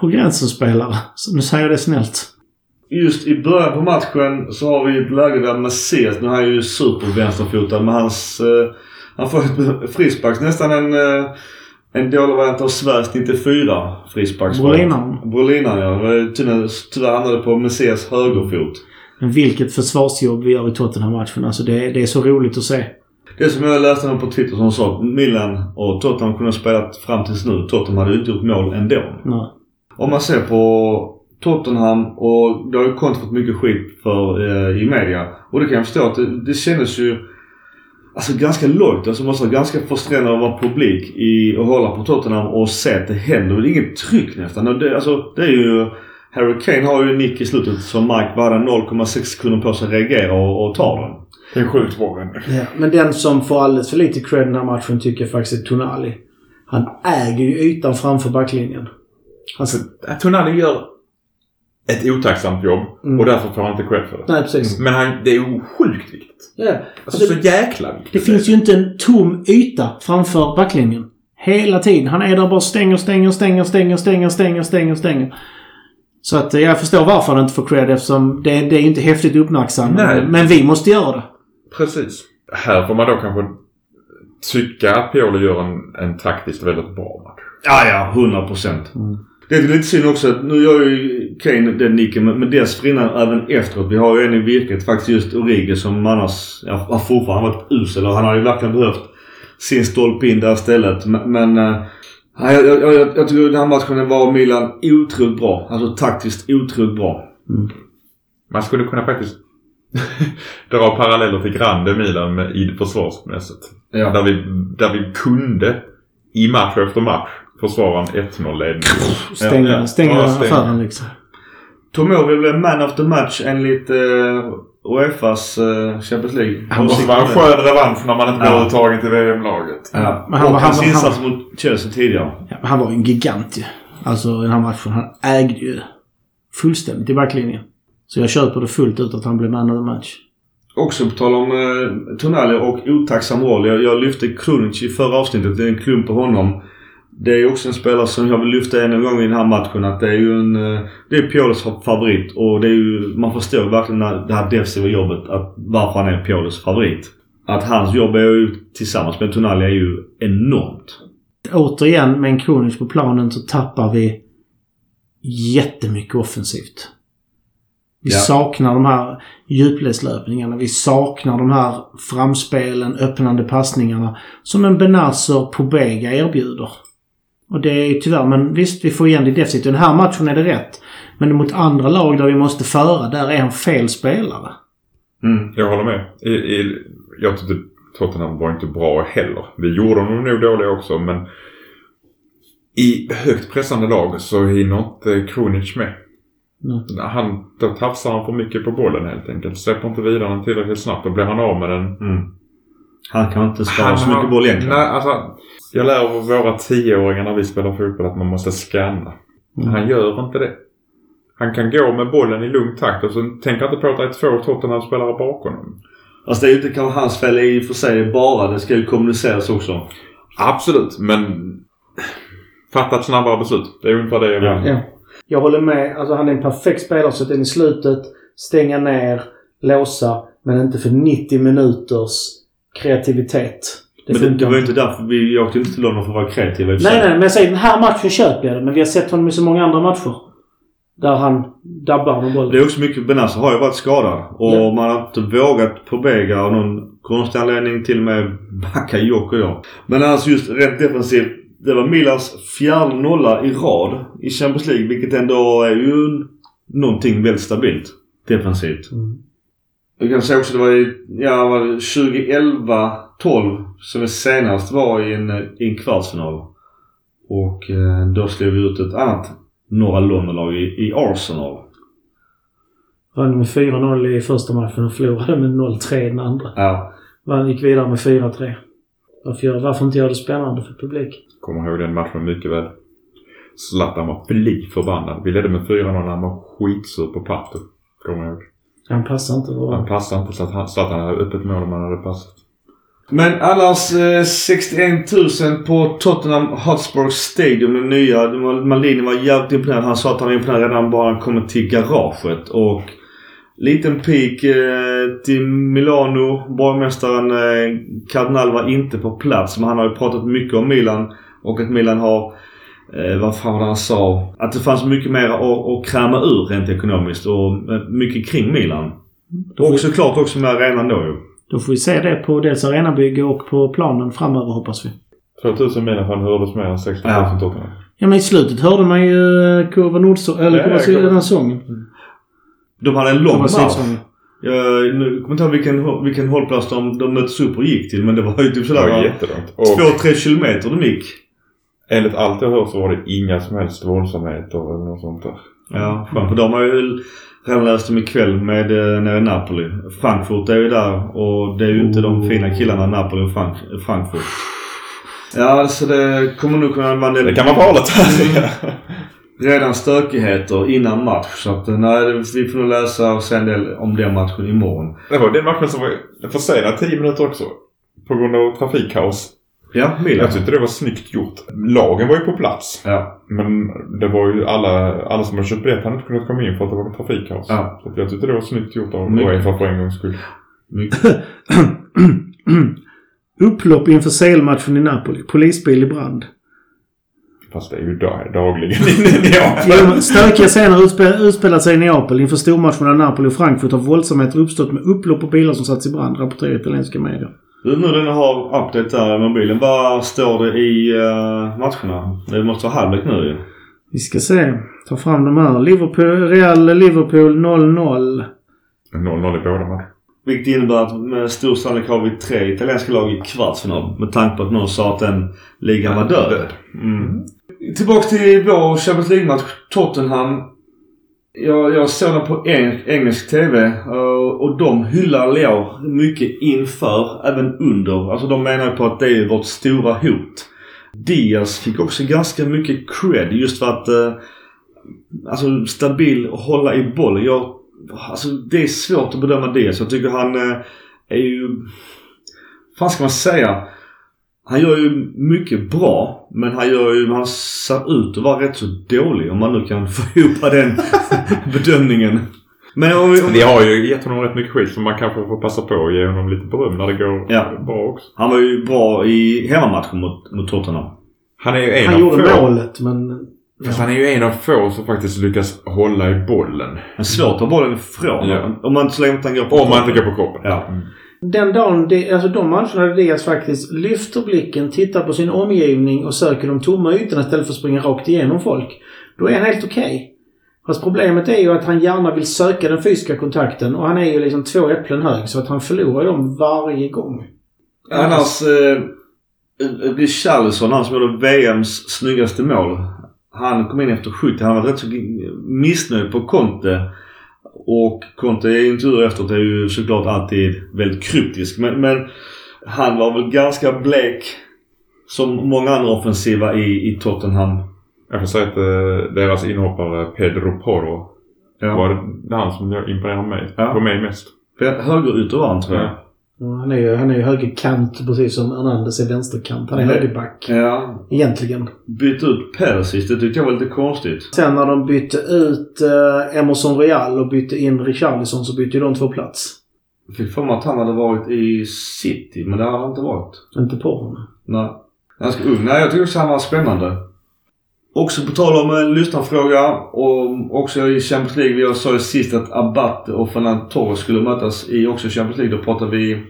på gränsen-spelare. Nu säger jag det snällt. Just i början på matchen så har vi ett läge där Messias, nu är han ju supervänsterfotad med hans... Eh, han får ett frispark. Nästan en, eh, en dålig variant av Sveriges 94 frispark. Brolinan. Brolinan ja. Tyvärr, hamnade på Messias högerfot. Men vilket försvarsjobb vi gör i Tottenham-matchen. Alltså det, det är så roligt att se. Det som jag läste någon på Twitter som sa Milan och Tottenham kunde ha spelat fram tills nu. Tottenham hade inte gjort mål ändå. Nej. Om man ser på Tottenham och det har ju Conte fått mycket skit för eh, i media. Och det kan jag förstå att det, det kändes ju alltså ganska lågt. Alltså man måste vara ganska frustrerande att vara publik i och hålla på Tottenham och se att det händer. Det är inget tryck nästan. Och Det, alltså, det är ju... Harry Kane har ju en nick i slutet som Mike bara hade 0,6 sekunder på sig att reagera och, och ta den. Det är sjukt bra. Ja, men den som får alldeles för lite cred den här matchen tycker jag faktiskt är Tonali. Han äger ju ytan framför backlinjen. Han, Att Tonali gör ett otacksamt jobb Mm. och därför får han inte cred för det. nej, precis. Men han, det är ju sjukt viktigt. Ja. Alltså så jäkla viktigt. Det finns ju inte en tom yta framför backlinjen. Hela tiden. Han är där bara stänger, stänger, stänger, stänger, stänger, stänger, stänger, stänger. Så att eh, jag förstår varför han inte får cred eftersom det, det är inte häftigt uppmärksammat. Nej. Men vi måste göra det. Precis. Här får man då kanske tycka att Pioli gör en, en taktiskt väldigt bra match. Ja, ja. 100 procent. Mm. Det är lite synd också att nu gör ju Kane den nicken men men dessförinnan även efteråt. Vi har ju en i virket faktiskt just Origi som annars ja, har fortfarande varit usel och han har ju verkligen behövt sin stolpe in där istället. Men, men ja, jag, jag, jag, jag tycker den här matchen var Milan otroligt bra. Alltså taktiskt otroligt bra. Man skulle kunna faktiskt <laughs> dra paralleller till Grande Milan med, i försvarsmässigt. Ja. Där, vi, där vi kunde i match efter match försvara en 1-0-ledning. Stänga, Ja, ja. stänga Ja, stänga. affären liksom. Tomori blev man of the match enligt äh, Uefas äh, Champions League. Det måste vara en skön revansch när man inte Ja. överhuvudtaget till VM-laget. Ja. Men han och var- hans han insats mot Chelsea tidigare. Ja, men han var ju en gigant ju. Alltså i den här matchen. Han ägde ju fullständigt i backlinjen. Så jag köper det fullt ut att han blev man of the match. Också på tal om eh, Tonali och otacksam roll. Jag, jag lyfte Krunic i förra avsnittet. Det är en klump på honom. Det är också en spelare som jag vill lyfta än en gång i den här matchen. Att det är ju en... Eh, det är Piolos favorit. Och det är ju... Man förstår verkligen när det här defensiva jobbet. Att varför han är Piolos favorit. Att hans jobb är ju tillsammans med Tonali är ju enormt. Återigen med en Kronic på planen så tappar vi jättemycket offensivt. Vi Ja. saknar de här djupledslöpningarna. Vi saknar de här framspelen, öppnande passningarna som en Benazer Pobega erbjuder. Och det är tyvärr, men visst vi får igen det defensivt. I den här matchen är det rätt. Men mot andra lag där vi måste föra, där är han fel spelare. Mm. Jag håller med. I, i, jag tyckte Tottenham var inte bra heller. Vi gjorde dem nog dåliga också men i högt pressande lag så hinner inte Kronic med. Nej. Han, då tafsar han för mycket på bollen helt enkelt. Släpper inte vidare den tillräckligt snabbt. Då blir han av med den. Mm. Han kan inte spara så mycket boll egentligen. Nej, alltså. Jag lär våra tioåringar när vi spelar fotboll att man måste scanna. Mm. Han gör inte det. Han kan gå med bollen i lugn takt och så tänker inte på att det är två Tottenham-spelare bakom honom. Alltså det är ju inte kanske hans fel i och för sig bara. Det ska ju kommuniceras också. Absolut, men fatta ett snabbare beslut. Det är ungefär det jag vill. Ja. Jag håller med. Alltså han är en perfekt spelare att sätta in i slutet, stänga ner, låsa. Men inte för 90 minuters kreativitet. Det Men det, det var ju inte därför vi åkte inte till London för att vara kreativa. Nej, nej, men jag säger den här matchen köper jag det. Men vi har sett honom i så många andra matcher. Där han dabbar med bollen. Det är också mycket, Benassa har ju varit skadad. Och Ja. man har inte vågat på Bega av någon konstig anledning till och med backa Jocko då. Men alltså just rent defensivt. Det var Milans fjärde nolla i rad i Champions League. Vilket ändå är ju någonting väldigt stabilt defensivt. Mm. Jag kan säga också det var i, ja, var det 2011 12 som vi senast var i en, i en kvartsfinal. Och eh, då slog vi ut ett annat norra Londonlag i, i Arsenal. Vann med 4-0 i första matchen och förlorade med 0-3 i den andra. Ja. Vann gick vidare med 4-3. Varför, varför inte göra det spännande för publik? Kommer ihåg den matchen mycket väl. Zlatan var fly förbannad. Vi ledde med 4-0 när han var skitsur på Pato. Kommer jag ihåg. Han passar inte bra. Han passade inte så att han, Zlatan hade öppet mål om han hade passat. Men annars eh, 61 000 på Tottenham Hotspur Stadium, den nya. Det var- jävligt imponerad. Han sa att han var imponerad redan bara han kom till garaget. Och liten pik eh, till Milano. Borgmästaren eh, Cardinal var inte på plats. Men han har ju pratat mycket om Milan. Och att Milan har, eh, vad fan var det han sa? Att det fanns mycket mer att, att kräma ur rent ekonomiskt. Och eh, mycket kring Milan. Och såklart också med arenan då ju. Då får vi se det på dels arenabygge och på planen framöver hoppas vi. 2000 mil han hördes mer än 60 000 Ja. Tottenham. Ja men i slutet hörde man ju eh, Kurva Nordsång, eller Ja, Kurva ja, den sången. De hade en lång. Sydsången. Jag nu kommer inte ihåg vilken, vilken hållplats de, de möttes upp och gick till men det var ju typ Det sådär var va? jättelångt. Och två, tre kilometer de gick. enligt allt jag hört så var det inga som helst våldsamheter eller något sånt där. Ja, skönt. För de har ju redan läst dem ikväll med eh, nere i Napoli. Frankfurt är ju där och det är ju inte de fina killarna Napoli och Frank, Frankfurt. Ja, så det kommer nog kunna vara en del... Det kan vara farligt. Redan stökigheter innan match. Så att eh, nej, vi får nog läsa och se en del om den matchen imorgon. det var den matchen som var försenad 10 minuter också. På grund av trafikkaos. Ja, Milan. Jag tyckte det var snyggt gjort. Lagen var ju på plats. Ja. Men det var ju alla, alla som hade köpt biljett hade inte kunnat komma in för att det var trafikkaos. Ja. Så jag tyckte det var snyggt gjort av. Uefa för en gångs skull. <clears throat> Upplopp inför CL-matchen i Napoli. Polisbil i brand. Fast det är ju dag, dagligen. <laughs> Jo, men Stökiga scener utspel, utspelar sig i Neapel. Inför stormatchen mellan Napoli och Frankfurt har våldsamheter uppstått med upplopp och bilar som satts i brand, rapporterar italienska medier. Nu när den har update där i mobilen. Vad står det i uh, matcherna? Det måste vara halvlek nu ju. Vi ska se. Ta fram de här. Liverpool, Real Liverpool 0-0. 0-0 i båda matcherna. Vilket innebär att med stor sannolikhet har vi tre italienska lag i kvartsfinal. Med tanke på att någon sa att den ligan var död. Mm. Tillbaks till vår Champions League-match. Tottenham. Jag, jag såg den på eng, engelsk TV eh, och de hyllar Leo mycket inför, även under. Alltså de menar ju på att det är vårt stora hot. Diaz fick också ganska mycket cred just för att eh, Alltså stabil och hålla i boll. Jag, alltså det är svårt att bedöma Diaz. Jag tycker han eh, är ju... fan ska man säga? Han gör ju mycket bra. Men han gör ju... Han ser ut att vara rätt så dålig. Om man nu kan <laughs> få ihop den <laughs> bedömningen. Men om vi... Om, Vi har ju gett honom rätt mycket skit så man kanske får passa på att ge honom lite beröm när det går Ja. bra också. han var ju bra i hemmamatchen mot, mot Tottenham. Han är ju en Han av gjorde få. målet, men... Fast han är ju en av få som faktiskt lyckas hålla i bollen. Men svårt att ta bollen ifrån. Ja. Om man så länge inte han går på Om man kroppen. inte går på kroppen. Ja. Mm. Den dagen, det, alltså de människorna, där Diaz faktiskt lyfter blicken, tittar på sin omgivning och söker de tomma ytorna istället för att springa rakt igenom folk. Då är han helt okej. Fast problemet är ju att han gärna vill söka den fysiska kontakten och han är ju liksom två äpplen hög så att han förlorar dem varje gång. Annars eh, eh blir Charlison, han som gjorde VMs snyggaste mål. Han kom in efter 70. Han var rätt så missnöjd på Conte. Och Conte i intervjuer efteråt är ju såklart alltid väldigt kryptisk. Men, men han var väl ganska blek som många andra offensiva i, i Tottenham. Jag får säga att eh, deras inhoppare Pedro Porro Ja. var det han som imponerade mig. Ja. På mig mest. Högerytter var han tror jag. Ja. Ja, Han är ju, han är ju högerkant precis som Hernandez är vänsterkant. Han är Nej. högerback. Ja. Egentligen. Bytte ut Persis. Det tyckte jag var lite konstigt. Sen när de bytte ut eh, Emerson Real och bytte in Richarlison så bytte ju de två plats. Jag fick för mig att han hade varit i City. Men det har han inte varit. Inte på honom. Nej. Ganska ung. Nej, jag tycker också han var spännande. Också på tal om en lyssnarfråga och också i Champions League. Vi sa ju sist att Abate och Fernand Torres skulle mötas i också Champions League. Då pratar vi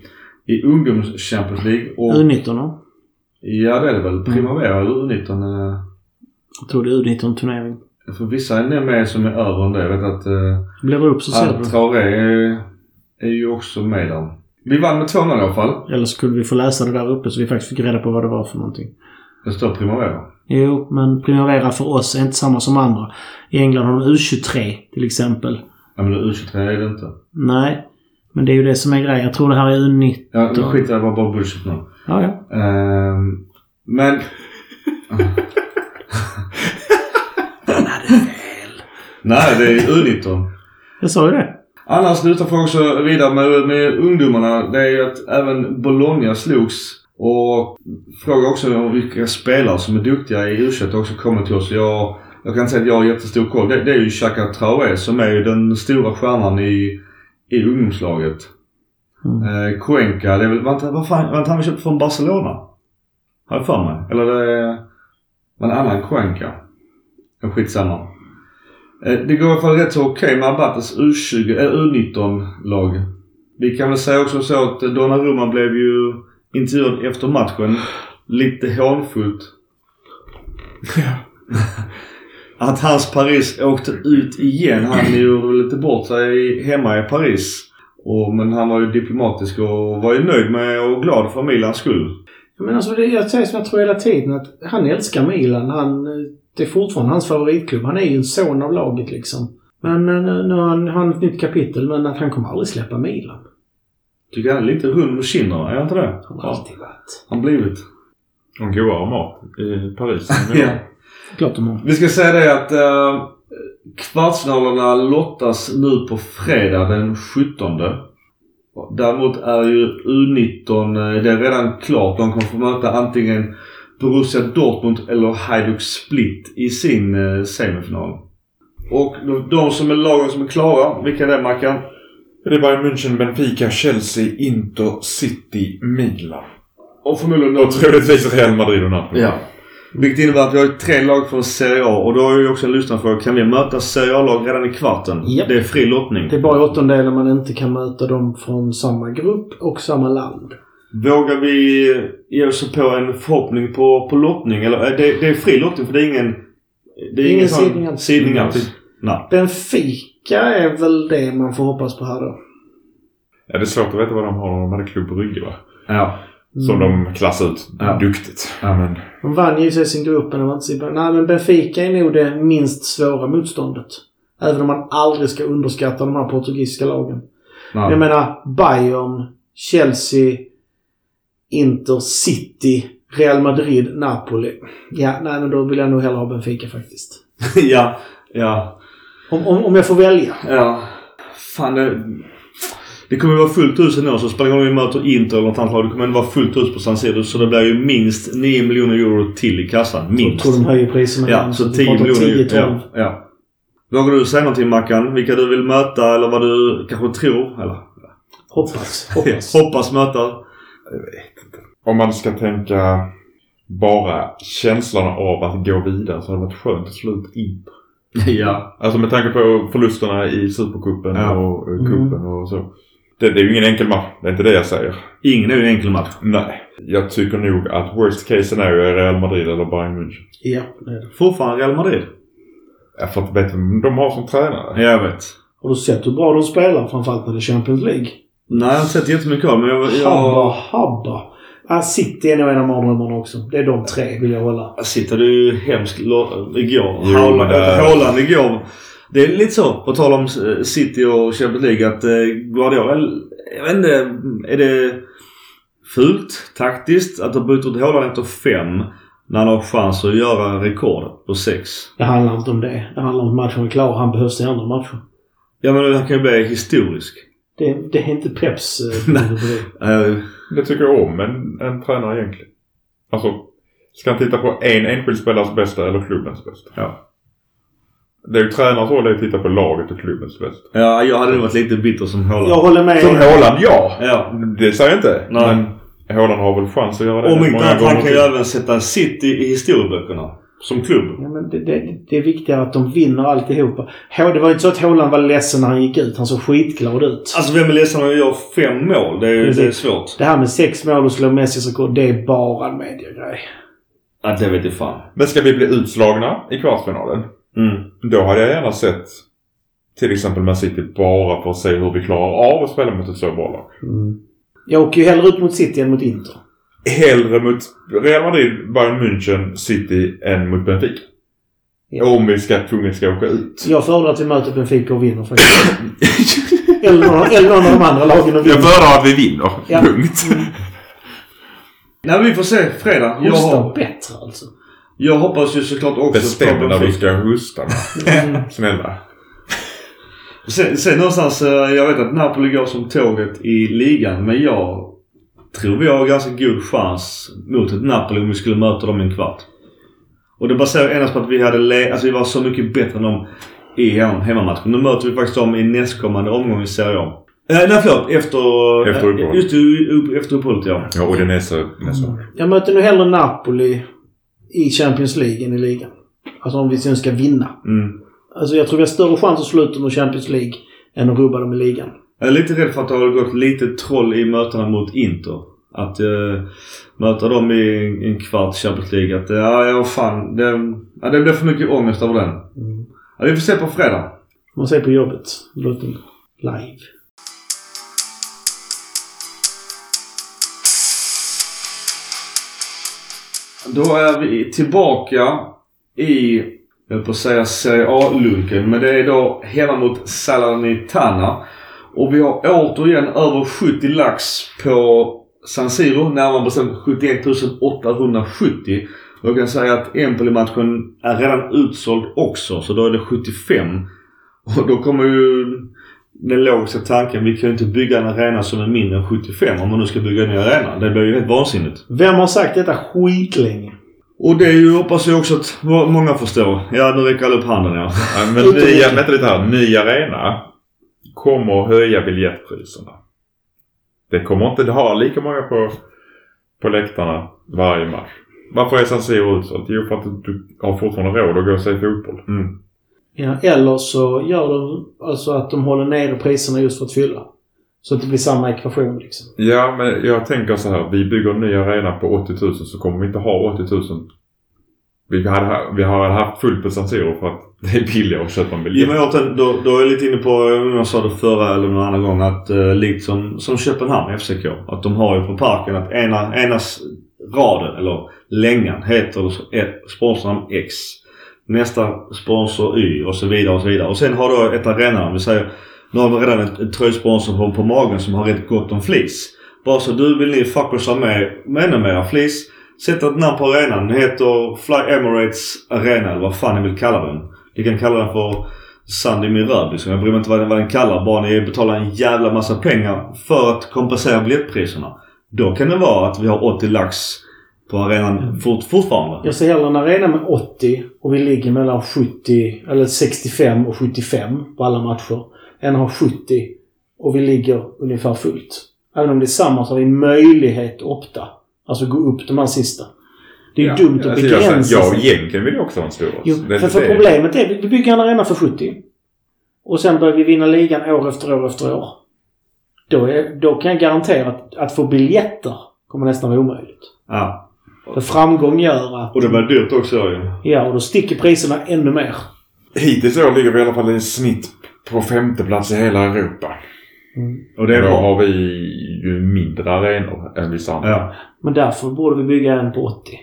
i ungdoms Champions League. Och, U19 då? ja, det är det väl. Primavera eller U19. eh, Jag tror det är U19-turnering. För vissa är med som är över än det. Jag vet att eh, Blir det upp så ser du. Traoré är, är ju också med där. Vi vann med 2-0 i alla fall. Eller så skulle vi få läsa det där uppe så vi faktiskt fick reda på vad det var för någonting. Det står Primavera. Jo, men Primavera för oss är inte samma som andra. I England har de U23 till exempel. Ja men U23 är det inte. Nej, men det är ju det som är grejen. Jag tror det här är U19. Ja, nu skiter jag bara bara bullshit nu. Ja, ja. Ehm, men... Nej, det är U19. Jag sa ju det. Annars slutar vi också vidare med, med ungdomarna. Det är ju att även Bologna slogs. Och fråga också om vilka spelare som är duktiga i u också kommer till oss. Jag, jag kan säga att jag har jättestor koll. Det, det är ju Xhaka Traoré som är ju den stora stjärnan i, i ungdomslaget. Mm. Eh, Cuenca, det är väl, var inte, vad fan, var inte han köpt från Barcelona? Har jag för mig. Eller det var en annan Cuenca. Skitsamma. Eh, det går i alla fall rätt så okej med Abates U20, äh, U19-lag. Vi kan väl säga också så att Donnarumma blev ju intervjuad efter matchen. Lite hånfullt. att hans Paris åkte ut igen. Han gjorde lite bort sig hemma i Paris. Och, men han var ju diplomatisk och var ju nöjd med och glad för Milans skull. Men alltså det jag säger som jag tror hela tiden att han älskar Milan. Han, eh, det är fortfarande hans favoritklubb. Han är ju en son av laget liksom. Men eh, nu, nu har han, han ett nytt kapitel men att han kommer aldrig släppa Milan. Tycker han är lite rund med kinderna, är han inte det? Han har alltid varit. Han blivit. De godare mat i Paris. <laughs> Ja. Klart de har. Vi ska säga det att uh, kvartsfinalerna lottas nu på fredag den 17. Däremot är ju U19, eh, det är redan klart. De kommer få möta antingen Borussia Dortmund eller Hajduk Split i sin eh, semifinal. Och de, de som är lagen som är klara, vilka är det Mackan? Det är Bayern München, Benfica, Chelsea, Inter, City, Milan. Och förmodligen Och troligtvis Real Madrid och Napoli. Ja. Vilket innebär att vi har tre lag från Serie A och då har ju också en lyssnarfråga. Kan vi möta Serie A-lag redan i kvarten? Japp. Det är fri lottning. Det är bara i åttondelen man inte kan möta dem från samma grupp och samma land. Vågar vi ge oss på en förhoppning på, på lottning? Eller är det, det är fri lottning för det är ingen... Det är Ingen sån sidning. Nej. Benfica är väl det man får hoppas på här då. Ja, det är svårt att veta vad de har. De hade Club Brygge va? Ja. Som de klassar ut Ja. duktigt. Ja. Men De vann ju sig sin grupp men var inte så bra. Nej men Benfica är nog det minst svåra motståndet. Även om man aldrig ska underskatta de här portugisiska lagen. Nej. Jag menar Bayern, Chelsea, Inter, City, Real Madrid, Napoli. Ja, nej men då vill jag nog hellre ha Benfica faktiskt. <laughs> ja. Ja. Om, om, om jag får välja. Ja. Fan det... Det kommer ju vara fullt hus ändå så spelar det om vi möter Inter eller något annat lag. Det kommer ändå vara fullt hus på San Siro så det blir ju minst 9 miljoner euro till i kassan. Jag Minst. tror de höjer priserna Ja, så vi 10 pratar miljoner. 10-12. Ja, ja. Vågar du säga någonting Mackan? Vilka du vill möta eller vad du kanske tror? Eller? Hoppas. <laughs> Hoppas. Hoppas möta. om man ska tänka bara känslan av att gå vidare så hade det varit skönt att slå ut Inter. Ja. Alltså med tanke på förlusterna i Supercupen Ja. och uh, cupen och så. Det, det är ju ingen enkel match. Det är inte det jag säger. Ingen är ju en enkel match. Nej. Jag tycker nog att worst case scenario är Real Madrid eller Bayern München. Ja, det är det. Fortfarande Real Madrid. Jag får inte veta de har som tränare. Jag vet. Har du sett hur bra de spelar? Framförallt när det är Champions League. Nej, jag har inte sett jättemycket av men jag... Habba, jag habba. Ah, City är nog en av mardrömmarna också. Det är de tre vill jag hålla. City hade ju hemskt igår. Haaland, det- Haaland igår. Det är lite så, på tal om eh, City och Champions League, att eh, Guardiola, jag vet inte, är det fult taktiskt att ha bytt ut Haaland efter fem när han har chans att göra rekordet på sex? Det handlar inte om det. Det handlar om att matchen är klar. Han behövs i andra matcher. Ja men han kan ju bli historisk. Det, det är inte Peps eh, <laughs> filosofi. Eh, Det tycker jag om en, en tränare egentligen. Alltså, ska han titta på en enskild spelares bästa eller klubbens bästa? Ja. Det är ju tränarens roll att titta på laget och klubbens bästa. ja, jag hade nog varit lite bitter som Haaland. Jag håller med. Som Haaland, ja! Ja. Det säger jag inte. Nej. Men Haaland har väl chans att göra det Om inte många annat, han kan ju även sätta City i historieböckerna. Som klubb. Ja, men det, det, det är viktigare att de vinner alltihopa. Det var ju inte så att Haaland var ledsen när han gick ut. Han såg skitglad ut. Alltså vem är ledsen när han gör fem mål? Det är, det är svårt. Det här med sex mål och slå Messis rekord, det är bara en mediegrej. Ja, det vet jag fan. Men ska vi bli utslagna i kvartsfinalen? Mm. Då hade jag gärna sett till exempel Man City bara för att se hur vi klarar av att spela mot ett så bra lag. Mm. Jag åker ju hellre ut mot City än mot Inter. Hellre mot Real Madrid, Bayern München, City än mot Benfica. Ja. Om vi ska tvunget ska åka ut. Jag föredrar att vi möter Benfica och vinner faktiskt. <laughs> eller, någon, eller någon av de andra lagen och vinner. föredrar att vi vinner. Ja. Punkt. Nej, vi får se fredag. Jag, Hosta har, bättre alltså. jag hoppas ju såklart också Bestäm på när du ska hosta. Mm. Snälla. Sen, sen någonstans, eh, jag vet att Napoli går som tåget i ligan. Men jag tror vi har ganska god chans mot ett Napoli om vi skulle möta dem i en kvart. Och det baserar endast på att vi hade le- alltså vi var så mycket bättre än dem i hem- hemmamatchen. Nu möter vi faktiskt dem i nästkommande omgång i Serie A. Eh, nej förlåt, efter... Efter eh, Just det, upp- efter uppehållet ja. Ja, och det är nästa, nästa år. Jag möter nu hellre Napoli i Champions League än i ligan. Alltså om vi sen ska vinna. Mm. Alltså jag tror vi har större chans att slå ut dem i Champions League än att rubba dem i ligan. Jag är lite rädd för att det har gått lite troll i mötena mot Inter. Att eh, möta dem i en kvart Champions League. Att, ja, ja fan. Det, ja, det blir för mycket ångest över den. Mm. Ja, vi får se på fredag. Man ser på jobbet. Låt dem live. Då är vi tillbaka i, jag på att säga Serie A-lunken. Men det är då hemma mot Salernitana. Och vi har återigen över 70 lax på San Siro. Närmare bestämt 71 870. Och jag kan säga att Empoli-matchen är redan utsåld också. Så då är det 75. Och då kommer ju den logiska tanken. Vi kan ju inte bygga en arena som är mindre än 75 om man nu ska bygga en ny arena. Det blir ju helt vansinnigt. Vem har sagt detta skitlänge? Och det är ju, hoppas jag också att må- många förstår. Ja, nu räcker alla upp handen ja. Ja, men nya, vänta lite här. Ny arena kommer höja biljettpriserna. Det kommer inte ha lika många på, på läktarna varje match. Varför är San Siro utsålt? Jo, för att du har fortfarande råd att gå och se fotboll. Mm. Ja, eller så gör de alltså att de håller nere priserna just för att fylla. Så att det blir samma ekvation liksom. Ja, men jag tänker så här. Vi bygger en ny arena på 80 000 så kommer vi inte ha 80 000. Vi hade, vi hade haft fullt på San Siro för att <laughs> det är billigare att köpa en Ja, men jag tänkte, då, då är jag lite inne på, jag vet inte om jag sa det förra eller någon annan gång, att eh, likt som, som Köpenhamn FCK. Att de har ju på parken att ena, ena raden, eller längan, heter ett sponsornamn X. Nästa sponsor Y och så vidare och så vidare. Och sen har då ett arenanamn. Vi säger, nu har vi redan ett, ett tröjsponsor på, på magen som har rätt gott om flis. Bara så du vill ni fuckers ha med, med ännu mera flis. Sätt ett namn på arenan. Den heter Fly Emirates Arena eller vad fan ni vill kalla den. Ni kan kalla den för Sandy Mirab liksom. Jag bryr mig inte vad den, vad den kallar. Bara ni betalar en jävla massa pengar för att kompensera biljettpriserna. Då kan det vara att vi har 80 lax på arenan fort, fortfarande. Jag ser hellre en arena med 80 och vi ligger mellan 70, eller 65 och 75 på alla matcher. Än att ha 70 och vi ligger ungefär fullt. Även om det är samma så har vi möjlighet att opta. Alltså gå upp de här sista. Det är ju dumt att Alltså, jag, begränsa jag, sig. egentligen vill jag också ha en stor. Jo, för, för det. problemet är att vi bygger en arena för 70. Och sen börjar vi vinna ligan år efter år efter år. Då, är, då kan jag garantera att, att få biljetter kommer nästan vara omöjligt. Ja. För framgång gör att... Och det var dyrt också ju. Ja, och då sticker priserna ännu mer. Hittills år ligger vi i alla fall i snitt på femte plats i hela Europa. Och det är då bra. har vi ju mindre arenor än vissa andra. Ja. Men därför borde vi bygga en på 80.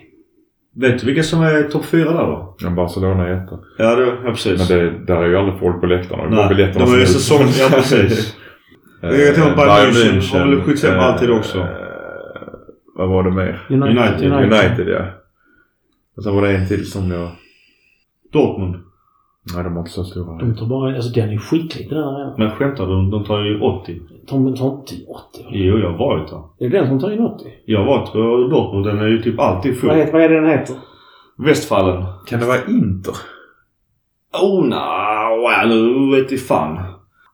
Vet du vilka som är topp fyra där då? Men Barcelona är etta. Ja, det, ja precis. Men det, där är ju aldrig folk på läktarna. Det är biljetterna de är ju säsong... Ja, precis. <laughs> Eh, Jag tänker på Bayern München. Har väl eh, skitsamma alltid också. eh, Vad var det mer? United. United, ja. Och sen var det en till som jag... Dortmund. Nej, de var inte så stora. De tar bara... Alltså den är skitliten den här. Men skämtar du? De tar ju 80. De tar inte 80. Jo, jag har varit där. Är det den som tar in 80? Jag har varit på Dortmund. Den är ju typ alltid Vad, full. heter, vad är det den heter? Västfallen. Kan det vara Inter? Oh, nej. Nu vet jag fan.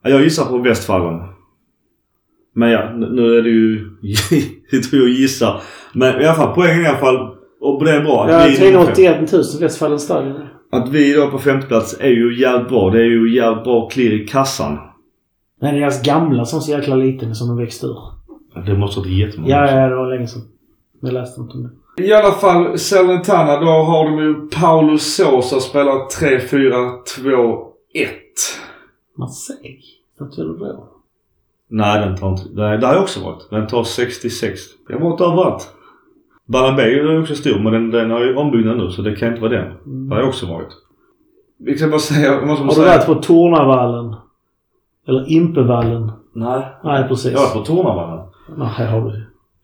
Ja, Jag gissar på Västfallen. Men ja, nu är det ju... <laughs> det tror jag gissar. Men i alla fall, poängen i alla fall. Och det är bra Ja, vi... 381 000 Westfallen stadion. Att vi då på femte plats är ju jävligt bra. Det är ju jävligt bra klirr i kassan. Men det är deras gamla som är så jäkla liten som de växte ur. Det måste vara jättemånga. Ja, ja, det var länge sedan. Jag läste något om det. I alla fall, Salernitana, då har de ju Paulo Sosa spelar 3-4-2-1. Marseille? Satt väl bra? Nej, den tar inte... Nej, det har jag också varit. Den tar 66. Jag har varit överallt. Bernabéu är också stor men den, den har ju ombyggnad nu så det kan inte vara den. Det har jag också varit. Vi kan bara säga, måste Har du säga. varit på Tornavallen? Eller Impevallen? Nej. Nej, precis. Jag har varit på Tornavallen. Nej, här har du.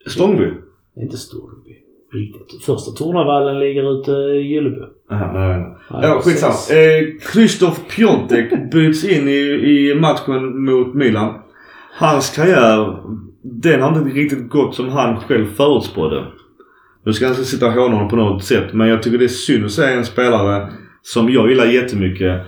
Stångby. Inte Storby. Riktigt. Första Tornavallen ligger ute i Gyllebo. Nej, nej. Ja, skitsamma. Eh, Krzysztof Piontek byts in i, i matchen mot Milan. Hans karriär, den har inte riktigt gått som han själv förutspådde. Nu ska jag inte sitta och håna honom på något sätt men jag tycker det är synd att se en spelare som jag gillar jättemycket.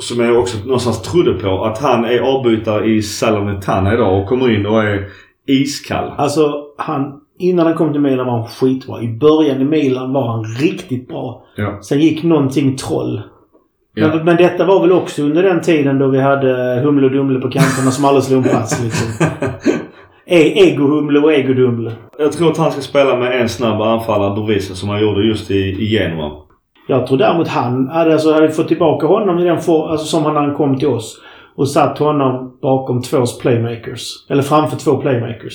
Som jag också någonstans trodde på. Att han är avbytare i Salernitana idag och kommer in och är iskall. Alltså, han... Innan han kom till Milan var han skitbra. I början i Milan var han riktigt bra. Ja. Sen gick någonting troll. Ja. Men, men detta var väl också under den tiden då vi hade Humle och Dumle på kanterna som aldrig slog en pass liksom. <laughs> E- Ego-Humle och Ego-Dumle. Jag tror att han ska spela med en snabb anfallare bredvid som han gjorde just i, i Genua. Jag tror däremot han hade, alltså, hade fått tillbaka honom i den for, alltså, som han han kom till oss. Och satt honom bakom två playmakers. Eller framför två playmakers.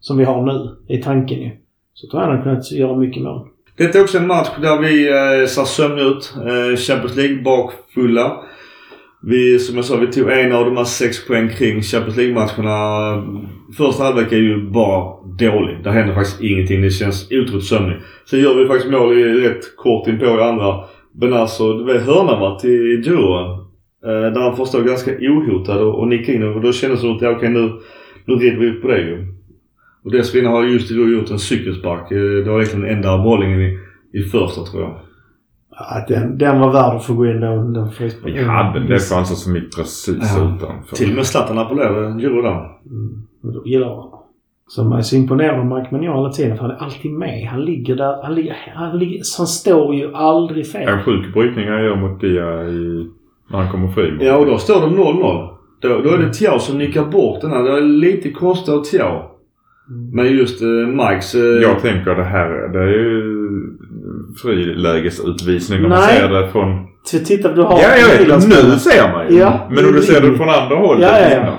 Som vi har nu. Är tanken ju. Så tror jag han hade kunnat göra mycket mål. Detta är också en match där vi eh, ser sömn ut. Eh, Champions League bakfulla. Vi, som jag sa, vi tog en av de här sex poäng kring Champions League-matcherna. Första halvlek är ju bara dålig. Där händer faktiskt ingenting. Det känns otroligt sömnigt. Sen gör vi faktiskt mål i rätt kort inpå i andra. Men alltså, det var hörna va, till Djura. Där han förstår ganska ohotad och, och nickade in och då kändes det som att ja, okej nu, nu rider vi på det ju. Och dessförinnan har just då gjort en cykelspark. Eh, det var egentligen den enda bollingen i, i första tror jag. Ja, den, den var värd att få gå in den, den frisparken. Vi hade det chanser som gick precis Ja. utanför. Till och med Zlatan applåderade Djuro där. Mm, och då gillar jag honom. Som är så imponerad av Mike Mignon hela tiden. För han är alltid med. Han ligger där. Han, ligger, han, ligger, så han står ju aldrig fel. En sjuk brytning han gör mot Dia i, när han kommer fri. Ja och då står det 0-0. Då, då är det Tiao som nickar bort den här. Det är lite konstigt av Tiao. Men just eh, Mikes... Eh, Jag tänker det här, det är ju frilägesutvisning om man Nej. ser det från... Så titta, du har... Ja, jag vet. Nu ser man ju. Ja, Men om du ser det från andra hållet Ja, ja, ja. innan.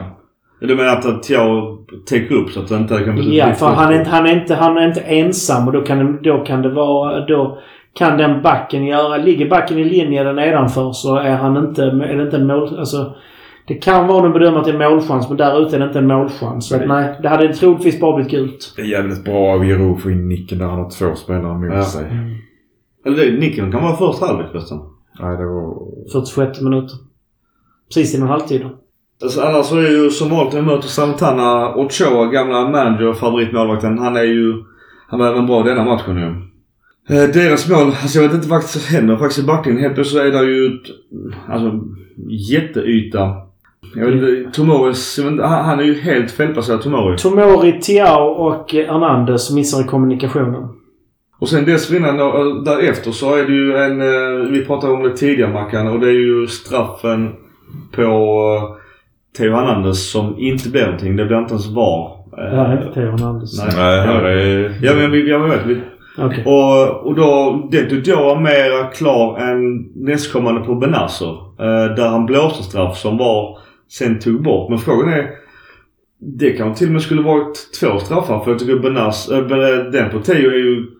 Du menar att Tiao täcker upp så att det inte kan bli... Ja, för han är, inte, han, är inte, han är inte ensam och då kan, det, då kan det vara... Då kan den backen göra... Ligger backen i linje där nedanför så är han inte... Är det inte en mål... Alltså, det kan vara en bedömare att det är målchans men där ute är det inte en målchans. Så Nej. nej, det hade troligtvis bara blivit gult. Det är jävligt bra av Jiro att få in nicken där han har två spelare mot Ja. sig. Eller det, nicken kan vara första halvlek förresten. Nej, det var... 46 minuter. Precis innan halvtid. då. Alltså, annars så är ju som vanligt när vi möter Santana Ochoa, gamla manager favoritmålvakten. Han är ju... Han var även bra denna matchen ju. Eh, deras mål, alltså jag vet inte vad som händer faktiskt i backlinjen. Helt plötsligt så är det ju ett, alltså jätteyta. Jag vet inte, Tomores, vet inte, han, är ju helt felplacerad Tomori. Tomori, Tiao och Hernandez missar i kommunikationen. Och sen dessförinnan då, eh, därefter så är det ju en, eh, vi pratade om det tidigare Mackan och det är ju straffen på eh, Theo Hernandez som inte blev någonting. Det blev inte ens VAR. Det här är inte Theo Hernandez. Nej. Nej, är... Ja men vi, ja, men vet, vi, Okej. och, och då, det tyckte jag var mer klar än nästkommande på Benazer. Där han blåste straff som var sen tog bort. Men frågan är, Det kanske till och med skulle varit två straffar för jag tycker Benas, den på Teo är ju...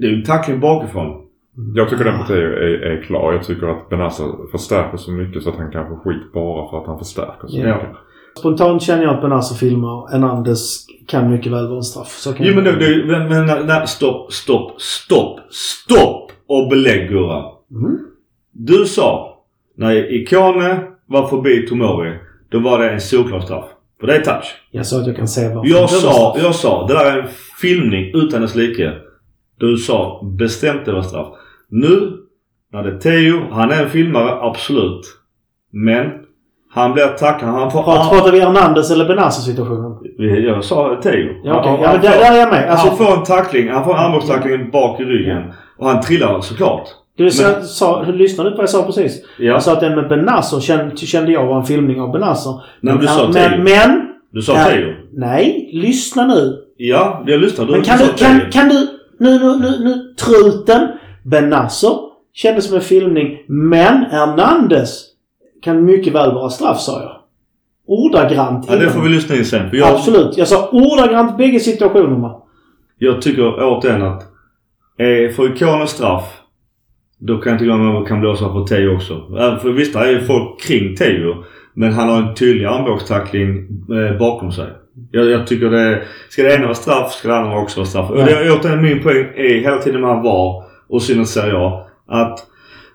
Det är en tackling bakifrån. Jag tycker den på Teo är, är klar. Jag tycker att Benassa förstärker så mycket så att han kan få skit bara för att han förstärker så Ja. mycket. Spontant känner jag att Benazzo filmar Hernandez kan mycket väl vara en straff. Så kan Jo men det, det, men, men nej, nej, stopp, stopp, stopp, stopp och belägg Gurra. Mm. Du sa när Ikone var förbi Tomori, då var det en solklar straff. För det är touch. Jag sa att jag kan se varför. Jag sa, jag sa, det där är en filmning utan dess like. Du sa bestämt det var straff. Nu, när det är Theo, han är en filmare, absolut. Men, han blir tacklad, han får... Pratar, pratar vi Hernandez eller Benazzo situationen? Jag sa Theo. Ja, men där, är jag med. Alltså, han får en tackling, han får en armbågstackling bak i ryggen. Och han trillar såklart. du men- sa, lyssnade du på vad jag sa precis? Ja. Jag sa att den med Benazzo kände, kände jag var en filmning av Benazzo. Nej, men du sa men, Theo. men, Du sa Ja. Theo. nej, lyssna nu. Ja, jag lyssnar. Du, Men kan du kan, kan du, nu, nu, nu, nu, truten, Benazzo kändes som en filmning, men Hernandez kan mycket väl vara straff sa jag. Ordagrant. Ja, det får vi lyssna in sen. Jag, Absolut. Jag sa ordagrant bägge situationerna. jag tycker återigen att eh, får Ikonen straff då kan jag tycka att man kan blåsa på Teo också. För visst, det är ju folk kring Teo. Men han har en tydlig armbågstackling eh, bakom sig. Jag, jag tycker det... Ska det ena vara straff ska det andra också vara straff. Och det, återigen min poäng är hela tiden med VAR och synnerhet Serie A. Att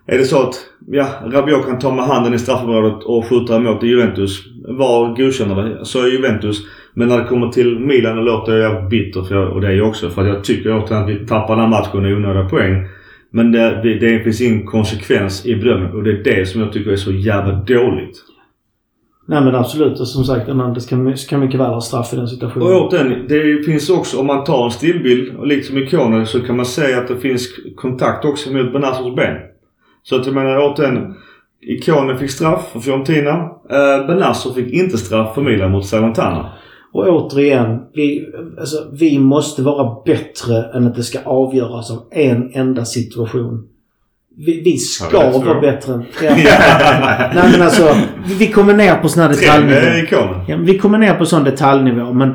är det så att ja, Rabiot kan ta med handen i straffområdet och skjuta emot Juventus. VAR godkänner det. Så är Juventus. Men när det kommer till Milan låter jag bitter för jag, och det är jag också. För att jag tycker återigen att vi tappar den här matchen i onödiga poäng. Men det, det, det finns ingen konsekvens i bedömningen och det är det som jag tycker är så jävla dåligt. Nej men absolut. Och som sagt, Hernandez kan, kan mycket väl ha straff i den situationen. Och återigen, det finns också om man tar en stillbild och liksom ikoner så kan man säga att det finns kontakt också mot Benazos ben. Så att jag menar återigen, ikonen fick straff för Fiorentina. Eh, Benazzo fick inte straff för Milan mot Salernitana. Och återigen, vi, alltså, vi måste vara bättre än att det ska avgöras av en enda situation. Vi, vi ska Ja, vara bättre än... <laughs> Ja. Nej men alltså, vi, kommer ner på sån här detaljnivå. ikonen. Ja, vi kommer ner på sån detaljnivå men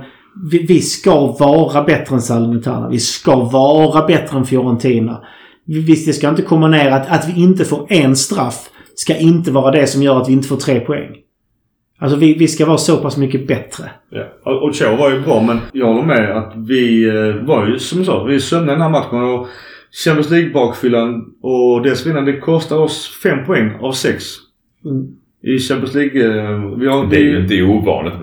vi, vi ska vara bättre än Salernitana. Vi ska vara bättre än Fiorentina. Vi, vi- det ska inte komma ner att, att vi inte får en straff ska inte vara det som gör att vi inte får tre poäng. Alltså vi, vi ska vara så pass mycket bättre. Ja. Och Cho var ju bra men jag håller med att vi eh, var ju som jag sa, vi sömnade den här matchen och Champions League-bakfyllan och dessförinnan det kostar oss fem poäng av sex. Mm. I Champions League. eh, Vi har, Det är ju inte ovanligt,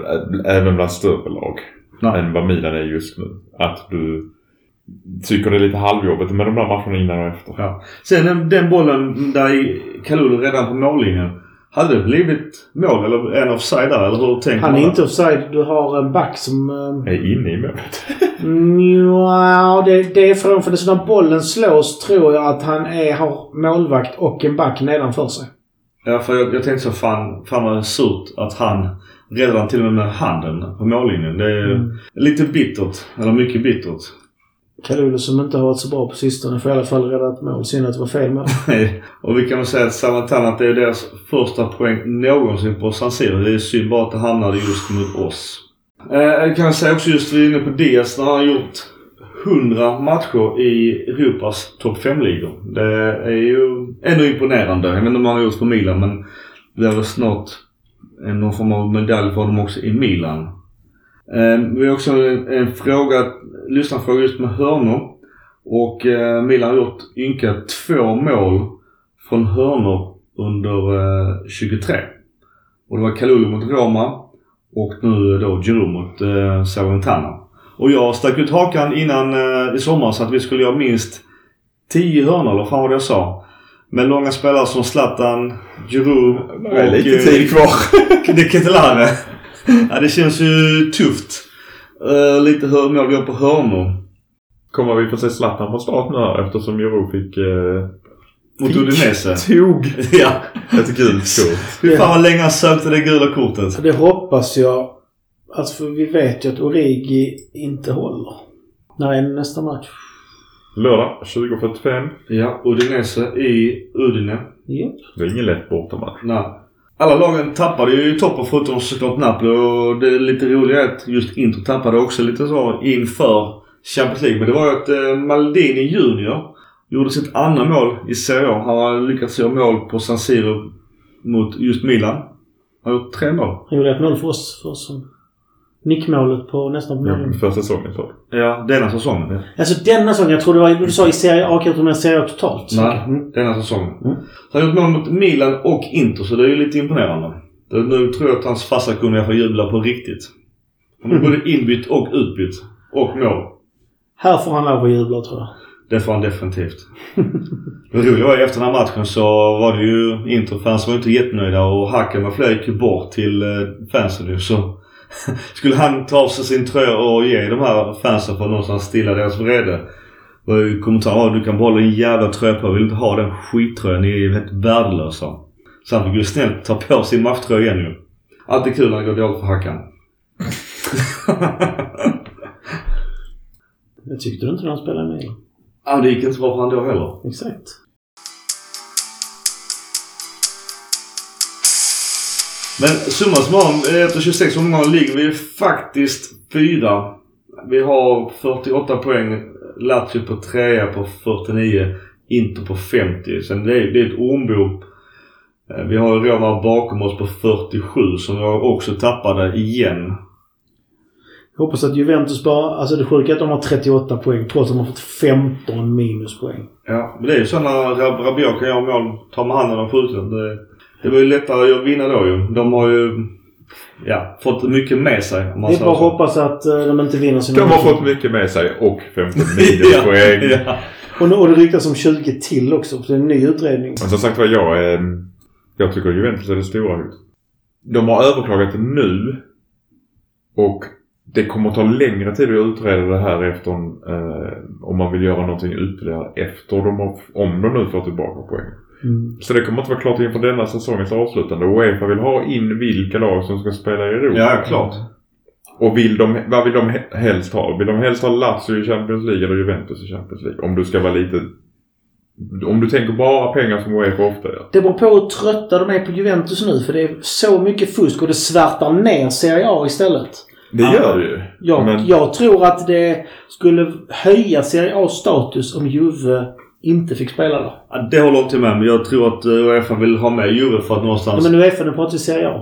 även bland större lag, Nej. än vad Milan är just nu. Att du tycker det är lite halvjobbigt med de där matcherna innan och efter. Ja. Sen den, den bollen där i Kalulu redan på mållinjen. Hade det blivit mål eller en offside där eller hur tänker Han man är där? inte offside. Du har en back som... eh, Är inne i målet. Nja, det, det är från... För det så när bollen slås tror jag att han är, har målvakt och en back nedanför sig. Ja för jag, jag tänkte så fan, fan vad surt att han redan till och med med handen på mållinjen. Det är Mm. lite bittert. Eller mycket bittert. Kalulu som inte har varit så bra på sistone får i alla fall rädda ett mål. Synd att det var fel mål. och vi kan väl säga att Salernitana det är deras första poäng någonsin på San Siro. Det är synd bara att det hamnade just mot oss. Eh, jag kan säga också just vi är inne på Diaz när han har gjort 100 matcher i Europas topp 5-ligor. Det är ju ändå imponerande. Jag vet inte om han har gjort för Milan men det är väl snart någon form av medalj för dem också i Milan. Eh, vi har också en, en fråga, lyssnarfråga just med hörnor. Och eh, Milan har gjort ynka två mål från hörnor under eh, 23. Och det var Kalulu mot Roma och nu då Giroud mot eh, Salernitana. Och jag stack ut hakan innan eh, i sommar så att vi skulle göra minst 10 hörnor eller vad fan var det jag sa. Med långa spelare som Zlatan, Giroud Det är lite eh, tid kvar. det är Ketelare. <laughs> ja, det känns ju tufft. Uh, lite hur mål vi har på hörnor. Kommer vi få se Zlatan på start nu här eftersom Jero fick... Eh, Mot fick- Udinese. <laughs> Tog <laughs> ja. ett gult kort. Fy fan vad länge han sökte det gula kortet. Det hoppas jag. Alltså för vi vet ju att Origi inte håller. När är nästa match? Lördag 20.45. Ja, Udinese i Udine. Japp. Det är ingen lätt bortamatch. Nej. Alla lagen tappade ju i toppen förutom såklart Napoli och det är lite roliga är att just Inter tappade också lite så inför Champions League. Men det var ju att eh, Maldini Junior gjorde sitt andra mål i Serie A. Han har lyckats göra mål på San Siro mot just Milan. Han har gjort tre mål. Han gjorde ett mål för oss. För oss som nickmålet på nästan på Ja, första säsongen så. Ja, denna säsongen. Alltså denna säsongen. Jag tror det var du sa i Serie A. Jag tror med Serie A totalt. Nej, Mm. denna säsongen. Mm. Så han har gjort mål mot Milan och Inter så det är ju lite imponerande. Det, nu tror jag att hans farsa kunde få jubla på riktigt. Han är både inbytt och utbytt. Och mål. Här får han lov att jubla tror jag. Det får han definitivt. <laughs> Det roliga var ju efter den här matchen så var det ju Interfans som var inte jättenöjda och Hacken med flera gick ju bort till eh, fansen ju. Så <laughs> skulle han ta av sig sin tröja och ge de här fansen för någonstans stilla deras vrede. Var ju kommentaren du kan behålla din jävla tröja på. Jag vill inte ha den skittröjan. Ni är helt värdelösa. Så han fick ju snällt ta på sin matchtröja igen ju. Alltid kul när det går dåligt för Hackan. <laughs> Det tyckte du inte när han spelade med ja, det gick inte så bra för han då heller. Exakt. Men summa summarum, efter 26 omgångar ligger vi faktiskt fyra. Vi har 48 poäng. Lazio på trea på 49. Inter på 50. Sen det är, det är ett ormbo. Eh, Vi har Roma bakom oss på 47 som jag också tappade igen. Jag hoppas att Juventus bara... Alltså det sjuka är att de har 38 poäng trots att de har fått 15 minuspoäng. Ja, men det är ju så när Rab- Rabiot kan göra mål, ta med handen och skjuta. Det, det var ju lättare att vinna då ju. De har ju ja, fått mycket med sig om man Det är bara att hoppas att eh, de inte vinner sina De har fått mycket med sig och 15 <laughs> minuspoäng. ja, ja. Och, nu- och det ryktas om 20 till också. Så det är en ny utredning. Men som sagt var, jag, eh, jag tycker Juventus är det stora hotet. De har överklagat det nu. Och det kommer att ta längre tid att utreda det här efter eh, om man vill göra någonting ytterligare efter de har, om de nu får tillbaka poäng. Mm. Så det kommer inte vara klart inför denna säsongens avslutande. Uefa vill ha in vilka lag som ska spela i Europa. ja, klart. Och vill de, vad vill de he- helst ha? Vill de helst ha Lazio i Champions League eller Juventus i Champions League? Om du ska vara lite... Om du tänker bara pengar som Uefa ofta gör. Det beror på hur trötta de är på Juventus nu. För det är så mycket fusk och det svärtar ner Serie A istället. Det gör det ju. Jag, Men- jag tror att det skulle höja Serie A status om Juve inte fick spela där. Ja, det håller jag inte med men jag tror att eh, Uefa vill ha med Juve för att Ja, någonstans... men nu är nu pratar vi Serie A.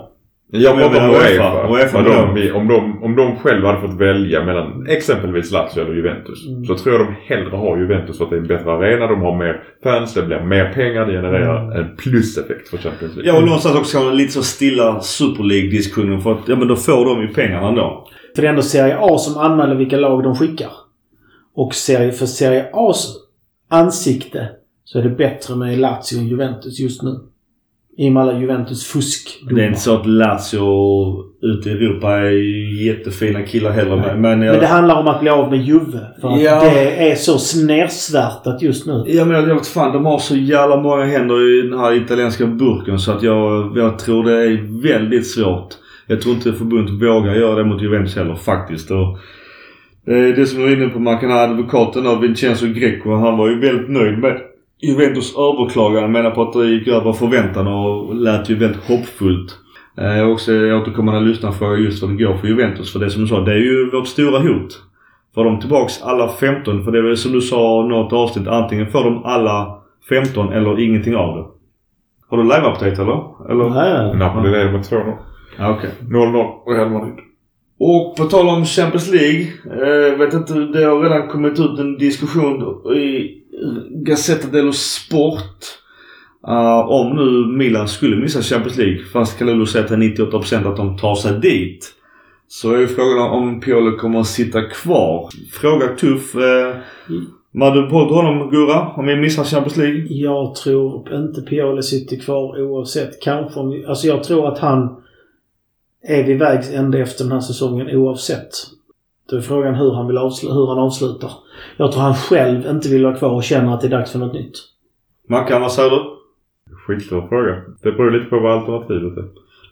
Jag Men pratar om menar Uefa. UEFA. UEFA menar de, om, de, om de själva hade fått välja mellan exempelvis Lazio eller Juventus. Mm. Så tror jag de hellre har Juventus för att det är en bättre arena. De har mer fans, det blir mer pengar. Det genererar Mm. en pluseffekt för Champions League. Ja och någonstans också lite så stilla Super League-diskussionen för att ja men då får de ju pengarna ändå. För det är ändå Serie A som anmäler vilka lag de skickar. Och serie, för Serie A's ansikte så är det bättre med Lazio än Juventus just nu. I och med alla Juventus fuskdomar. Det är inte så att Lazio ute i Europa är jättefina killar heller men, men, jag, Men det handlar om att bli av med Juve. För att Ja. det är så nersvärtat just nu. Ja men jag vet fan, de har så jävla många händer i den här italienska burken så att jag, jag tror det är väldigt svårt. Jag tror inte förbundet vågar göra det mot Juventus heller faktiskt. Och, det som du var inne på, man kan ha advokaten av Vincenzo Greco. Han var ju väldigt nöjd med Juventus överklagande. menar på att det gick över förväntan och lät ju väldigt hoppfullt. Eh, också återkommande lyssnarfråga just för det går för Juventus. För det som du sa, det är ju vårt stora hot. Får de tillbaks alla 15, för det är väl som du sa något avsnitt, antingen får de alla 15 eller ingenting av det. Har du live-update eller? eller? Nej. Napoli leder med 2-0. Ja, okej. 0-0 Real Madrid. Och på tal om Champions League. Eh, vet inte, det har redan kommit ut en diskussion i Gazzetta dello Sport. Uh, om nu Milan skulle missa Champions League. Fast Kalulu säger till 98% att de tar sig dit. Så är ju frågan om Piolo kommer att sitta kvar. Fråga tuff. Eh, vad du på honom Gurra? Om vi missar Champions League? Jag tror inte Pioli sitter kvar oavsett. Kanske om vi, Alltså jag tror att han är vid vägs ände efter den här säsongen oavsett. Då är frågan hur han, vill avsluta, hur han avslutar. Jag tror han själv inte vill vara kvar och känner att det är dags för något nytt. Mackan, vad säger du? Skitsvår fråga. Det beror lite på vad alternativet är.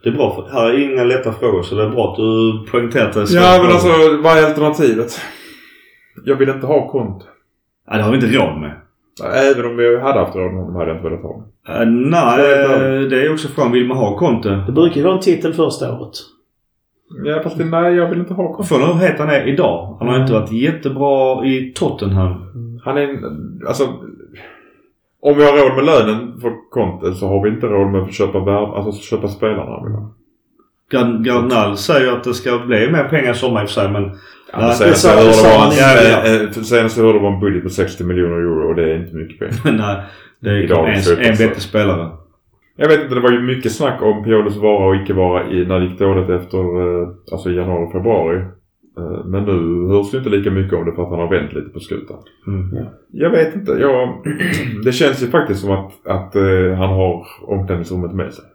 Det är bra för här är inga lätta frågor så det är bra att du poängterat det. Ja men alltså vad är alternativet? Jag vill inte ha Conte. Ja, det har vi inte råd med. Även om vi hade haft råd med honom hade jag inte velat ha honom. Eh, nej, eh, det är också frågan. Vill man ha Conte? Det brukar ju vara en titel första året. Ja fast det, nej jag vill inte ha Conte. Frågan hur het han är idag. Han har inte varit jättebra i Tottenham. Han är alltså... Om vi har råd med lönen för Conte så har vi inte råd med att köpa, värv, alltså köpa spelarna. Gardnall säger att det ska bli mer pengar i sommar i och för sig men... Ja, senast jag hörde var en- eh, eh, budget på 60 miljoner euro och det är inte mycket pengar. nej. Det är Idag en, en bättre spelare. Jag vet inte, det var ju mycket snack om Piolos vara och icke vara i, när det gick dåligt efter eh, alltså januari och februari. Eh, Men nu hörs det inte lika mycket om det för att han har vänt lite på skutan. Mm. Jag vet inte. Jag, det känns ju faktiskt som att, att eh, han har omklädningsrummet med sig.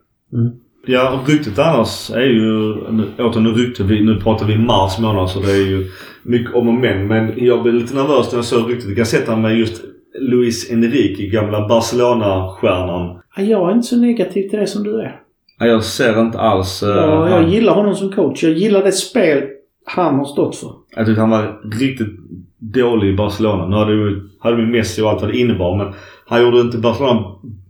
Ja, ryktet annars är ju... nu- Återigen, nu rykte vi, nu pratar vi mars månad så det är ju mycket om och men. Men jag blev lite nervös när jag såg ryktet. Jag kan sätta med just Luis Enrique, gamla Barcelona-stjärnan. Ja, Jag är inte så negativ till det som du är. Ja, Jag ser inte alls... eh, Jag, jag han- gillar honom som coach. Jag gillar det spel han har stått för. Jag tyckte han var riktigt dålig i Barcelona. Nu hade ju, hade ju Messi och allt vad det innebar men han gjorde inte Barcelona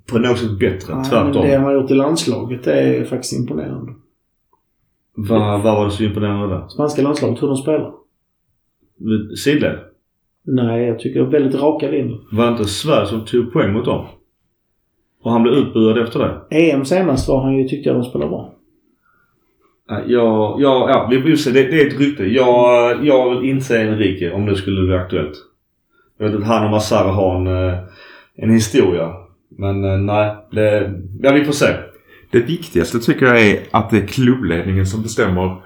på något sätt bättre. Ja, men tvärtom. det han har gjort i landslaget det är faktiskt imponerande. Vad, vad var det så imponerande där? Spanska landslaget, hur de spelar. Sidled? Nej, jag tycker det är väldigt raka linjer. Var det inte Sverige som tog poäng mot dem? Och han blev utbuad efter det? EM senast var han ju, tyckte jag de spelade bra. Ja, ja, ja, ja vi får se. Det, det är ett rykte. Jag, jag vill inte säga Enrique om det skulle bli aktuellt. Jag vet att han och Massara har en, eh, en historia. Men eh, nej, det, ja vi får se. Det viktigaste tycker jag är att det är klubbledningen som bestämmer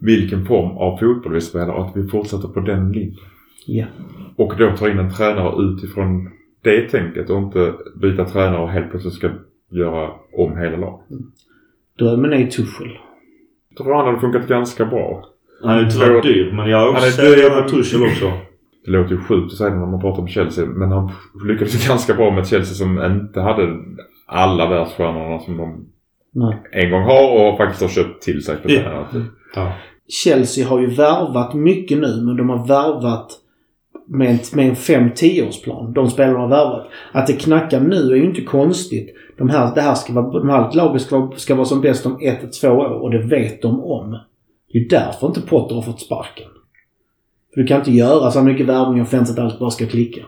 vilken form av fotboll vi spelar och att vi fortsätter på den linjen. Ja. Och då tar in en tränare utifrån det tänket och inte byta tränare och helt plötsligt ska göra om hela laget. Drömmen är Tuchel. Jag tror han hade funkat ganska bra. Han är tyvärr dyr men jag har också sett Tuchel också. Det låter ju sjukt att säga när man pratar om Chelsea men han lyckades <laughs> ganska bra med Chelsea som inte hade alla världsstjärnorna som de Nej. en gång har och faktiskt har köpt till sig på senare tid. Ja. Chelsea har ju värvat mycket nu, men de har värvat med en, med en 5-10-årsplan. De spelarna har värvat. Att det knackar nu är ju inte konstigt. De här, det här ska vara, de här lagen ska, ska vara som bäst om ett till två år och det vet de om. Det är därför inte Potter har fått sparken. För du kan inte göra så mycket värvning offentligt att allt bara ska klicka.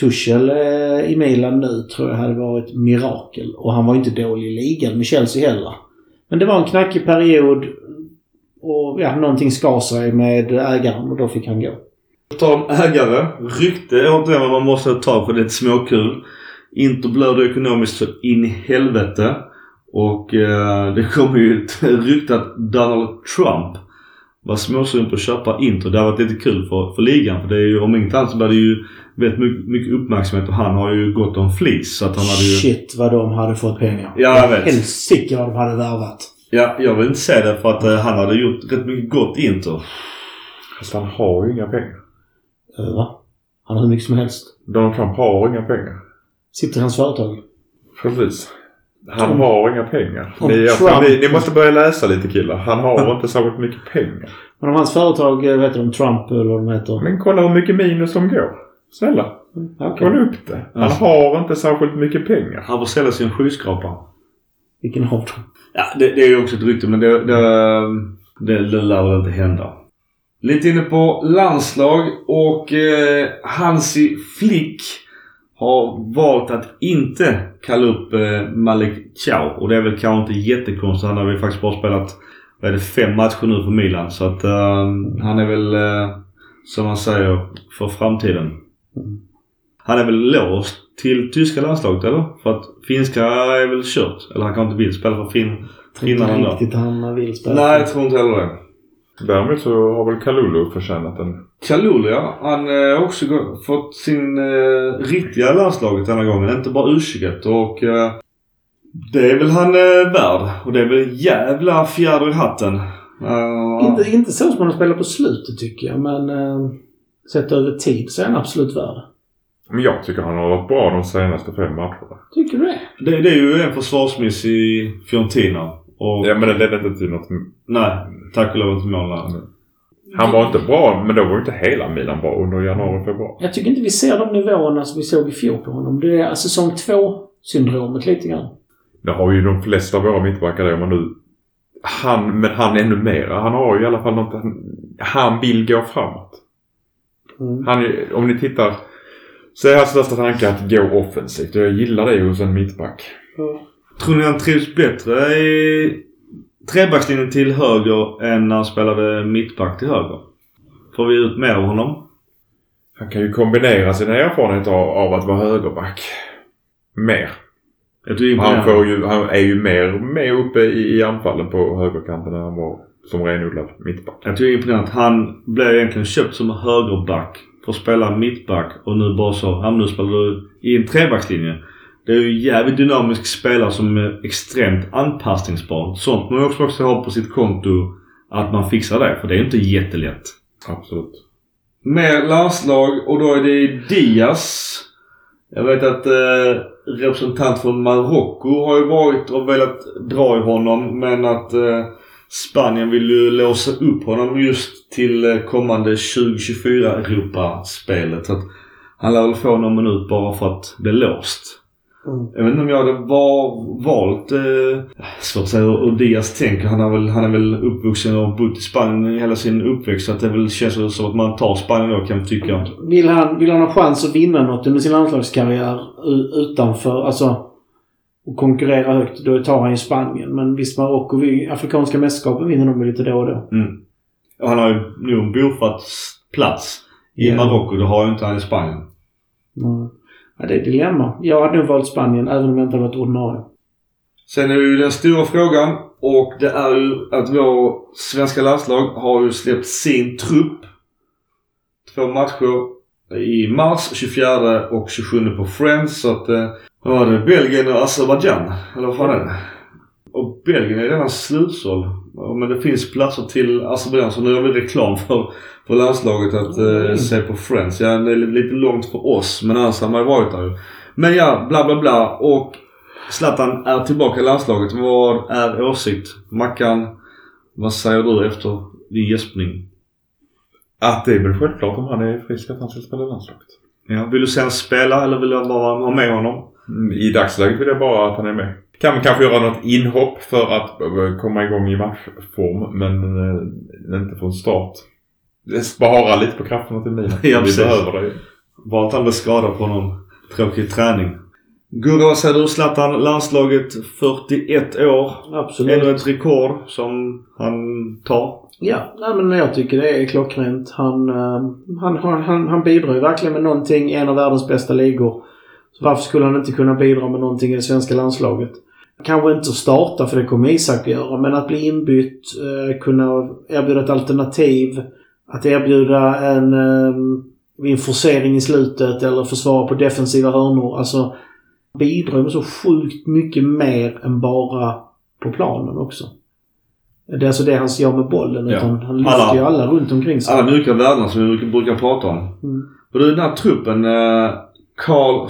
Tuchel eh, i Milan nu tror jag hade varit mirakel. Och han var inte dålig i ligan med Chelsea heller. Men det var en knackig period och ja, någonting skar sig med ägaren och då fick han gå. På tal om ägare. Rykte är inte vad man måste ta för det är ett småkul. Inter blöder ekonomiskt så in i helvete. Och eh, det kommer ju ett rykte att Donald Trump var småsugen på att köpa Inter. Det har varit lite kul för, för ligan. För det är ju, om inget annat så blir det ju väldigt mycket, mycket uppmärksamhet och han har ju gått om flis. Så att han hade ju... Shit vad de hade fått pengar. Ja, jag vet. Helsike vad de hade värvat. Ja, jag vill inte säga det för att eh, han hade gjort rätt mycket gott Inter. Fast han har ju inga pengar. Uh, va? Han har hur mycket som helst. Donald Trump har inga pengar. Sitter i hans företag. Precis. Han Om- har inga pengar. Ni, alltså, ni, ni måste börja läsa lite killar. Han har inte särskilt mycket pengar. Men om hans företag, eh, vet du, om Trump eller vad de heter. Men kolla hur mycket minus som går. Snälla, Okej. kolla upp det. Han Ja. har inte särskilt mycket pengar. Han får sälja sin skyskrapa. Vilken av dem? Ja, det, det är ju också ett rykte men det, det, det, det lär väl inte hända. Lite inne på landslag och eh, Hansi Flick har valt att inte kalla upp eh, Malik Chow. Och det är väl kanske inte jättekonstigt. Han har väl faktiskt bara spelat vad är det, fem matcher nu för Milan. Så att eh, han är väl, eh, som man säger, för framtiden. Han är väl låst till tyska landslaget eller? För att finska är väl kört. Eller han kanske inte vill spela för fin, Jag tror inte finnarna riktigt han vill spela. Nej, jag tror inte heller det. Däremot så har väl Kalulu förtjänat en... Kalulu ja. Han eh, har också fått sin eh, riktiga landslaget denna gången. Inte bara U21 och eh, det är väl han eh, värd. Och det är väl en jävla fjäder i hatten. Eh, Inte, inte så som han har spelat på slutet tycker jag, men uh, sett över tid så är han absolut värd. Men jag tycker han har varit bra de senaste fem matcherna. Tycker du det? det, det är ju en försvarsmiss i Fiorentina. Och Ja men det ledde inte till något... nej, tack och lov inte mål där. Han var inte bra, men då var inte hela Milan bra under januari och februari. Jag tycker inte vi ser de nivåerna som vi såg i fjol på honom. Det är säsong två syndromet lite grann. Det har ju de flesta av våra mittbackar det, om man nu... Han, men han ännu mera. Han har ju i alla fall något... Han, han vill gå framåt. Mm. Han, om ni tittar så är hans största tanke att gå offensivt och jag gillar det hos en mittback. Tror ni han trivs bättre i trebackslinjen till höger än när han spelade mittback till höger? Får vi ut mer av honom? Han kan ju kombinera sina erfarenheter av, av att vara högerback. Mer. Han, får ju, han är ju mer med uppe i, i anfallen på högerkanten än han var som renodlad mittback. Jag tycker det är imponerande att han blev egentligen köpt som högerback för att spela mittback och nu bara så, ja nu spelar du i en trebackslinje. Det är ju jävligt dynamisk spelare som är extremt anpassningsbar. Sånt man också också ha på sitt konto att man fixar det, för det är inte jättelätt. Absolut. Mer landslag och då är det Diaz. Jag vet att eh, representant från Marocko har ju varit och velat dra i honom men att eh, Spanien vill ju låsa upp honom just till eh, kommande 2024 Europaspelet. Så att han lär väl få någon minut bara för att bli låst. Mm. Jag vet inte om jag hade var, valt, eh, svårt att säga hur Diaz tänker. Han, har väl, han är väl uppvuxen och bott i Spanien hela sin uppväxt. Så att det väl känns som att man tar Spanien då kan jag tycka. Vill han, vill han ha chans att vinna något under sin landslagskarriär utanför, alltså och konkurrera högt, då tar han ju Spanien. Men visst, Marocko, vi- Afrikanska mästerskapen vinner de ju lite då och då. Mm. Och han har ju nog en bofast plats i Ja. Marocko. Det har ju inte han i Spanien. Mm. Ja, det är ett dilemma. Jag hade nog valt Spanien även om jag inte hade varit ordinarie. Sen är det ju den stora frågan och det är ju att vår svenska landslag har ju släppt sin trupp. Två matcher i mars, 24 och 27 på Friends. Så att, eh, vad var det? Belgien och Azerbajdzjan? Eller vad fan är det? Och Belgien är redan slutsåld. Men det finns platser till Azerbaijan så nu gör vi reklam för, för landslaget att eh, se på Friends. Ja, det är lite långt för oss men annars har man ju varit där ju. Men ja, bla bla bla. Och Zlatan är tillbaka i landslaget. Vad är åsikt? Mackan, vad säger du efter din gäspning? Att det är väl självklart om han är frisk att han ska spela i landslaget. Ja, vill du se han spela eller vill du bara ha med honom? Mm, I dagsläget vill jag bara att han är med. Kan kanske göra något inhopp för att eh, komma igång i matchform men eh, inte från start. Det sparar lite på krafterna till Milan. <laughs> Ja, Vi behöver det. Bara att han blir skadad på någon tråkig träning. Gurra, vad säger du? Zlatan, landslaget 41 år. Absolut. Ännu ett rekord som han tar. Ja, nej, men jag tycker det är klockrent. Han, eh, han, han, han, han bidrar ju verkligen med någonting i en av världens bästa ligor. Så varför skulle han inte kunna bidra med någonting i det svenska landslaget? Kanske inte starta, för det kommer Isak att göra, men att bli inbytt, eh, kunna erbjuda ett alternativ. Att erbjuda en, eh, en forcering i slutet eller försvara på defensiva hörnor. Alltså bidrar med så sjukt mycket mer än bara på planen också. Det är alltså det han gör med bollen. Ja. Utan han lyfter Alla- ju alla runt omkring sig. Alla mjuka värden som vi brukar- brukar prata om. Mm. Och du, den här truppen, eh, Karl,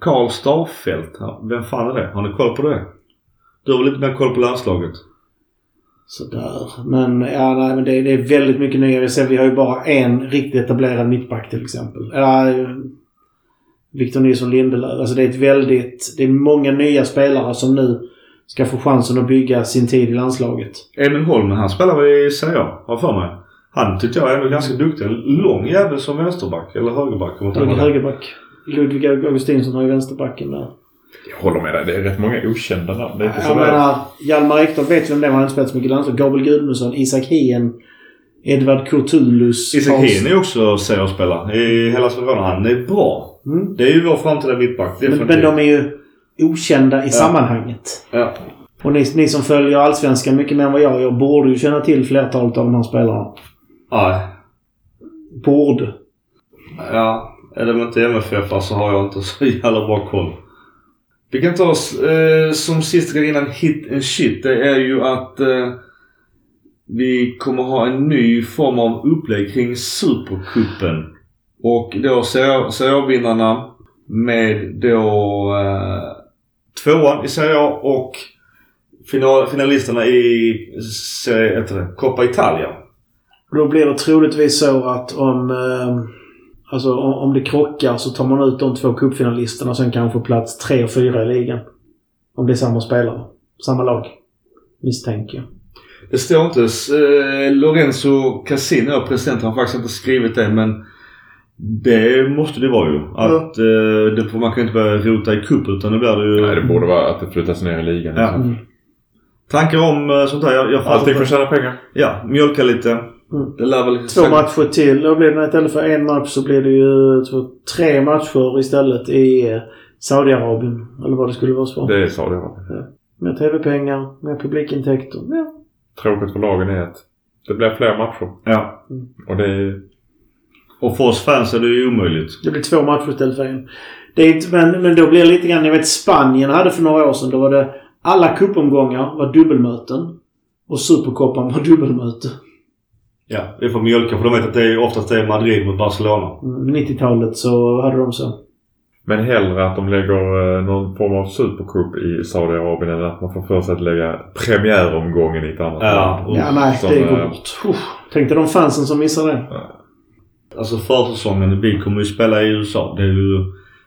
Karl Starfelt. Vem fan är det? Har ni koll på det? Du har väl lite mer koll på landslaget? Sådär. Men, ja, nej, men det, det är väldigt mycket nya. Vi ser, vi har ju bara en riktigt etablerad mittback till exempel. Ja, Victor Nilsson Lindelöf. Alltså det är ett väldigt... Det är många nya spelare som nu ska få chansen att bygga sin tid i landslaget. Emil Holmen, han spelar väl i Serie A, har för mig. Han tyckte jag är ändå ganska duktig. En lång jävel som vänsterback. Eller högerback. om Höger, högerback. Ludvig Augustinsson har ju vänsterbacken där. Jag håller med dig. Det är rätt många okända namn. Det är inte Jag sådär. menar, Hjalmar Ekdal vet vem det var. Han har inte spelat så mycket i landslaget. Gabriel Gudmundsson, Isak Hien, Edvard Kurtulus. Isak Hien är också Serie A-spelare. I hela Sverige. Han är bra. Mm. Det är ju vår framtida mittback. Men, men de är ju okända i sammanhanget. Ja. Och ni, ni som följer Allsvenskan mycket mer än vad jag gör borde ju känna till flertalet av de här spelarna. Nej. Borde. Ja, är det inte MFF så alltså, har jag inte så <laughs> jävla bra koll. Vi kan ta oss eh, som sista grej innan hit and shit. Det är ju att eh, vi kommer ha en ny form av upplägg kring Supercupen. Och då Serie A-vinnarna med då eh, tvåan i Serie A och final, finalisterna i Serie, heter det, Coppa Italia. Då blir det troligtvis så att om, eh, alltså, om, det krockar så tar man ut de två cupfinalisterna och sen kanske plats tre och fyra i ligan. Om det är samma spelare. Samma lag. Misstänker jag. Det står inte. Eh, Lorenzo Cassino, presidenten, har faktiskt inte skrivit det men det måste det vara ju. Att eh, det, får- man kan inte börja rota i cup utan det blir det ju... Nej, det borde vara att det flyttas ner i ligan. Ja. Mm. Tankar om eh, sånt här? Jag, jag Allting för att tjäna pengar. Ja, mjölka lite. Mm. Det lär väl... Två matcher till. Då blir det istället för en match så blir det ju två, tre matcher istället i eh, Saudiarabien. Eller vad det skulle vara så. Det är Saudiarabien. Mer TV-pengar, mer publikintäkter. Ja. Tråkigt för lagen är att det blir fler matcher. Ja. Och det är... Och för oss fans är det ju omöjligt. Det blir två matcher istället för en. Det är inte, men, men då blir det lite grann, jag vet Spanien hade för några år sedan, då var det alla cupomgångar var dubbelmöten. Och Supercopan var dubbelmöte. Ja, det är för mjölka för de vet att det är oftast det är Madrid mot Barcelona. Mm, 90-talet så hade de så. Men hellre att de lägger eh, någon form av supercup i Saudiarabien än att man får för sig att lägga premiäromgången i ett annat Ja, land. Ja, nej, Som, det går eh, bort. Tänk dig de fansen som missar det. Alltså försäsongen, vi kommer ju spela i USA. Det är ju...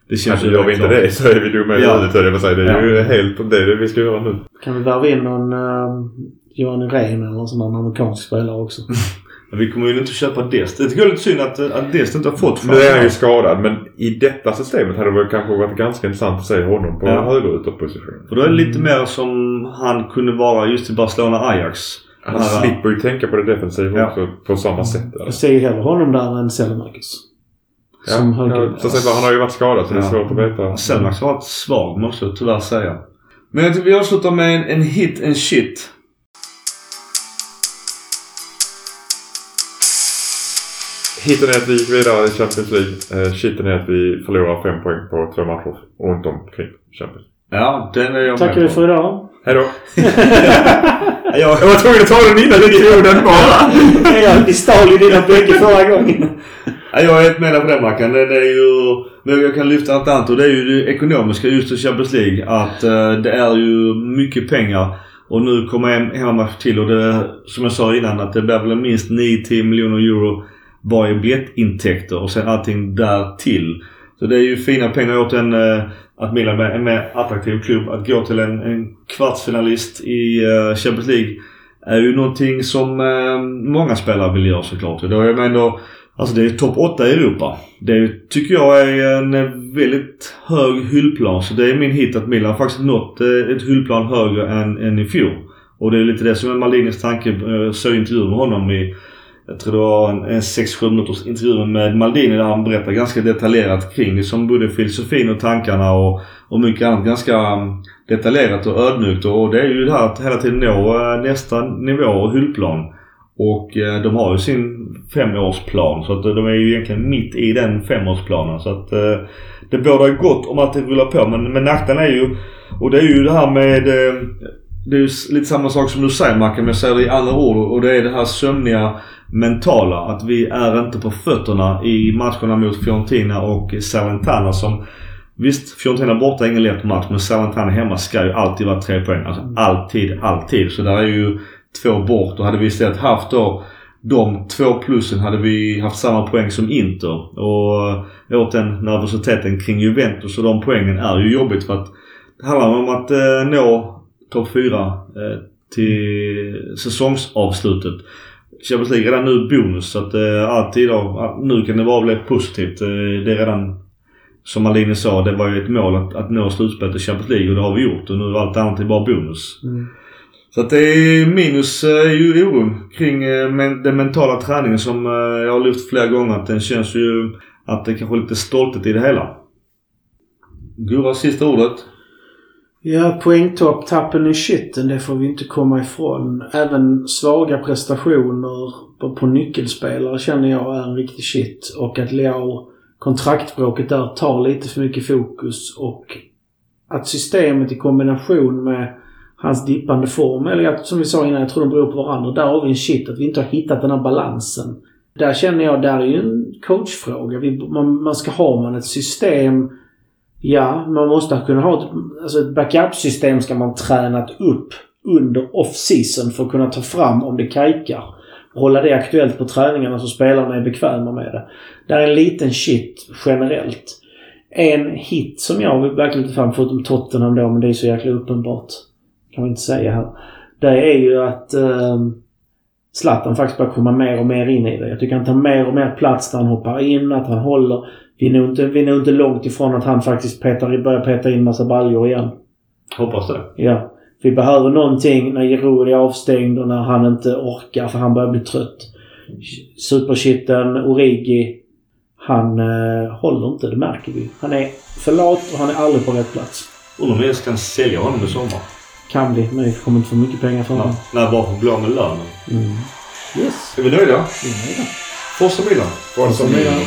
Det känns Alltså ju gör vi inte klart. det så är vi dumma i Ja. huvudet höll jag på säga. Det är Ja. ju helt det, är det vi ska göra nu. Kan vi värva in någon uh, Johan Rehn eller någon sån amerikansk spelare också? <laughs> Men vi kommer ju inte köpa Dest. Det tycker jag är lite synd att, att Dest inte har fått Nu är han ju skadad men i detta systemet hade det väl kanske varit ganska intressant att se honom på Ja. högerytterposition. För då är det lite mer som han kunde vara just i Barcelona-Ajax. Han här- slipper ju tänka på det defensiva Ja. också på samma sätt. Eller? Jag ser ju hellre honom där än Selemakis. Som Ja, höger. så sett, han har ju varit skadad så det är Ja. svårt att veta. Selmax har varit svag måste jag tyvärr säga. Men jag tycker vi avslutar med en, en hit and shit. Hiten är att vi gick vidare i Champions League. Eh, shiten är att vi förlorar fem poäng på två matcher runt omkring Champions League. Ja, den är jag Tackar med vi på. för idag. Hejdå! <laughs> Jag, Jag var tvungen att ta den innan du tog den bara! <laughs> ja, vi stal ju dina bägge förra gången. Ja, jag är helt med på den Mackan. Det, det är ju... Men jag kan lyfta allt annat och det är ju det ekonomiska just i Champions League. Att eh, det är ju mycket pengar. Och nu kommer en hemmamatch till och det, som jag sa innan, att det blir väl minst 9-10 miljoner euro bara i biljettintäkter och sen allting därtill. Så det är ju fina pengar åt en, eh, att Milan är en mer attraktiv klubb. Att gå till en, en kvartsfinalist i eh, Champions League är ju någonting som eh, många spelare vill göra såklart. Då är man ändå Alltså det är topp 8 i Europa. Det tycker jag är en väldigt hög hyllplan. Så det är min hit att Milan faktiskt nått ett hyllplan högre än, än i fjol. Och det är lite det som är Malinis tanke. Jag såg intervju med honom i jag tror det var en, en 6-7 minuters intervju med Maldini där han berättar ganska detaljerat kring liksom både filosofin och tankarna och, och mycket annat. Ganska mm, detaljerat och ödmjukt. Och det är ju det här att hela tiden nå eh, nästa nivå och hyllplan. Och eh, de har ju sin femårsplan så att de är ju egentligen mitt i den femårsplanen. Så att eh, det bådar gott om att det rullar på. Men, men nackdelen är ju, och det är ju det här med det är ju lite samma sak som du säger Mackan, men jag säger det i andra ord. Och det är det här sömniga mentala. Att vi är inte på fötterna i matcherna mot Fiorentina och Salentana som Visst, Fiorentina borta är ingen lätt match men Salentana hemma ska ju alltid vara tre poäng. Alltså alltid, alltid. Så där är ju två bort. Och hade vi istället haft då de två plussen hade vi haft samma poäng som Inter. Och åt den nervositeten kring Juventus och de poängen är ju jobbigt för att det handlar om att eh, nå topp 4 eh, till säsongsavslutet. Champions League är redan nu bonus så att eh, alltid då, nu kan det bara bli positivt. Eh, det är redan som Malini sa, det var ju ett mål att, att nå slutspelet i Champions League och det har vi gjort och nu är allt annat är bara bonus. Mm. Så att det är minus eh, ju oron kring eh, men, den mentala träningen som jag har lyft flera gånger. Att den känns ju att det kanske är lite stolthet i det hela. Gurra, sista ordet. Ja, poängtopp, tappen i shitten, det får vi inte komma ifrån. Även svaga prestationer på, på nyckelspelare känner jag är en riktig shit. Och att Leao, kontraktbråket där, tar lite för mycket fokus. Och att systemet i kombination med hans dippande form, eller att, som vi sa innan, jag tror de beror på varandra. Där har vi en shit, att vi inte har hittat den här balansen. Där känner jag, där är ju en coachfråga. Vi, man, man ska ha man ett system Ja, man måste kunna ha ett, alltså ett backup-system ska man tränat upp under off-season för att kunna ta fram om det kajkar. hålla det aktuellt på träningarna så spelarna är bekväma med det. Det är en liten shit generellt. En hit som jag verkligen inte fram, förutom Tottenham då, men det är så jäkla uppenbart. Kan man inte säga här. Det är ju att eh, Zlatan faktiskt börjar komma mer och mer in i det. Jag tycker han tar mer och mer plats när han hoppar in, att han håller. Vi är nog inte, vi är nog inte långt ifrån att han faktiskt petar, börjar peta in massa baljor igen. Hoppas det. Ja. Vi behöver någonting när Giroud är avstängd och när han inte orkar för han börjar bli trött. Supershitten, Origi. Han eh, håller inte, det märker vi. Han är för lat och han är aldrig på rätt plats. Undrar om vi ens kan sälja honom i sommar. Kan bli, men vi kommer inte få mycket pengar för honom. Jag bara får bli av med lönen. Mm. Yes. Är vi nöjda? Vi är nöjda. Forza Milan. Milan. Milan.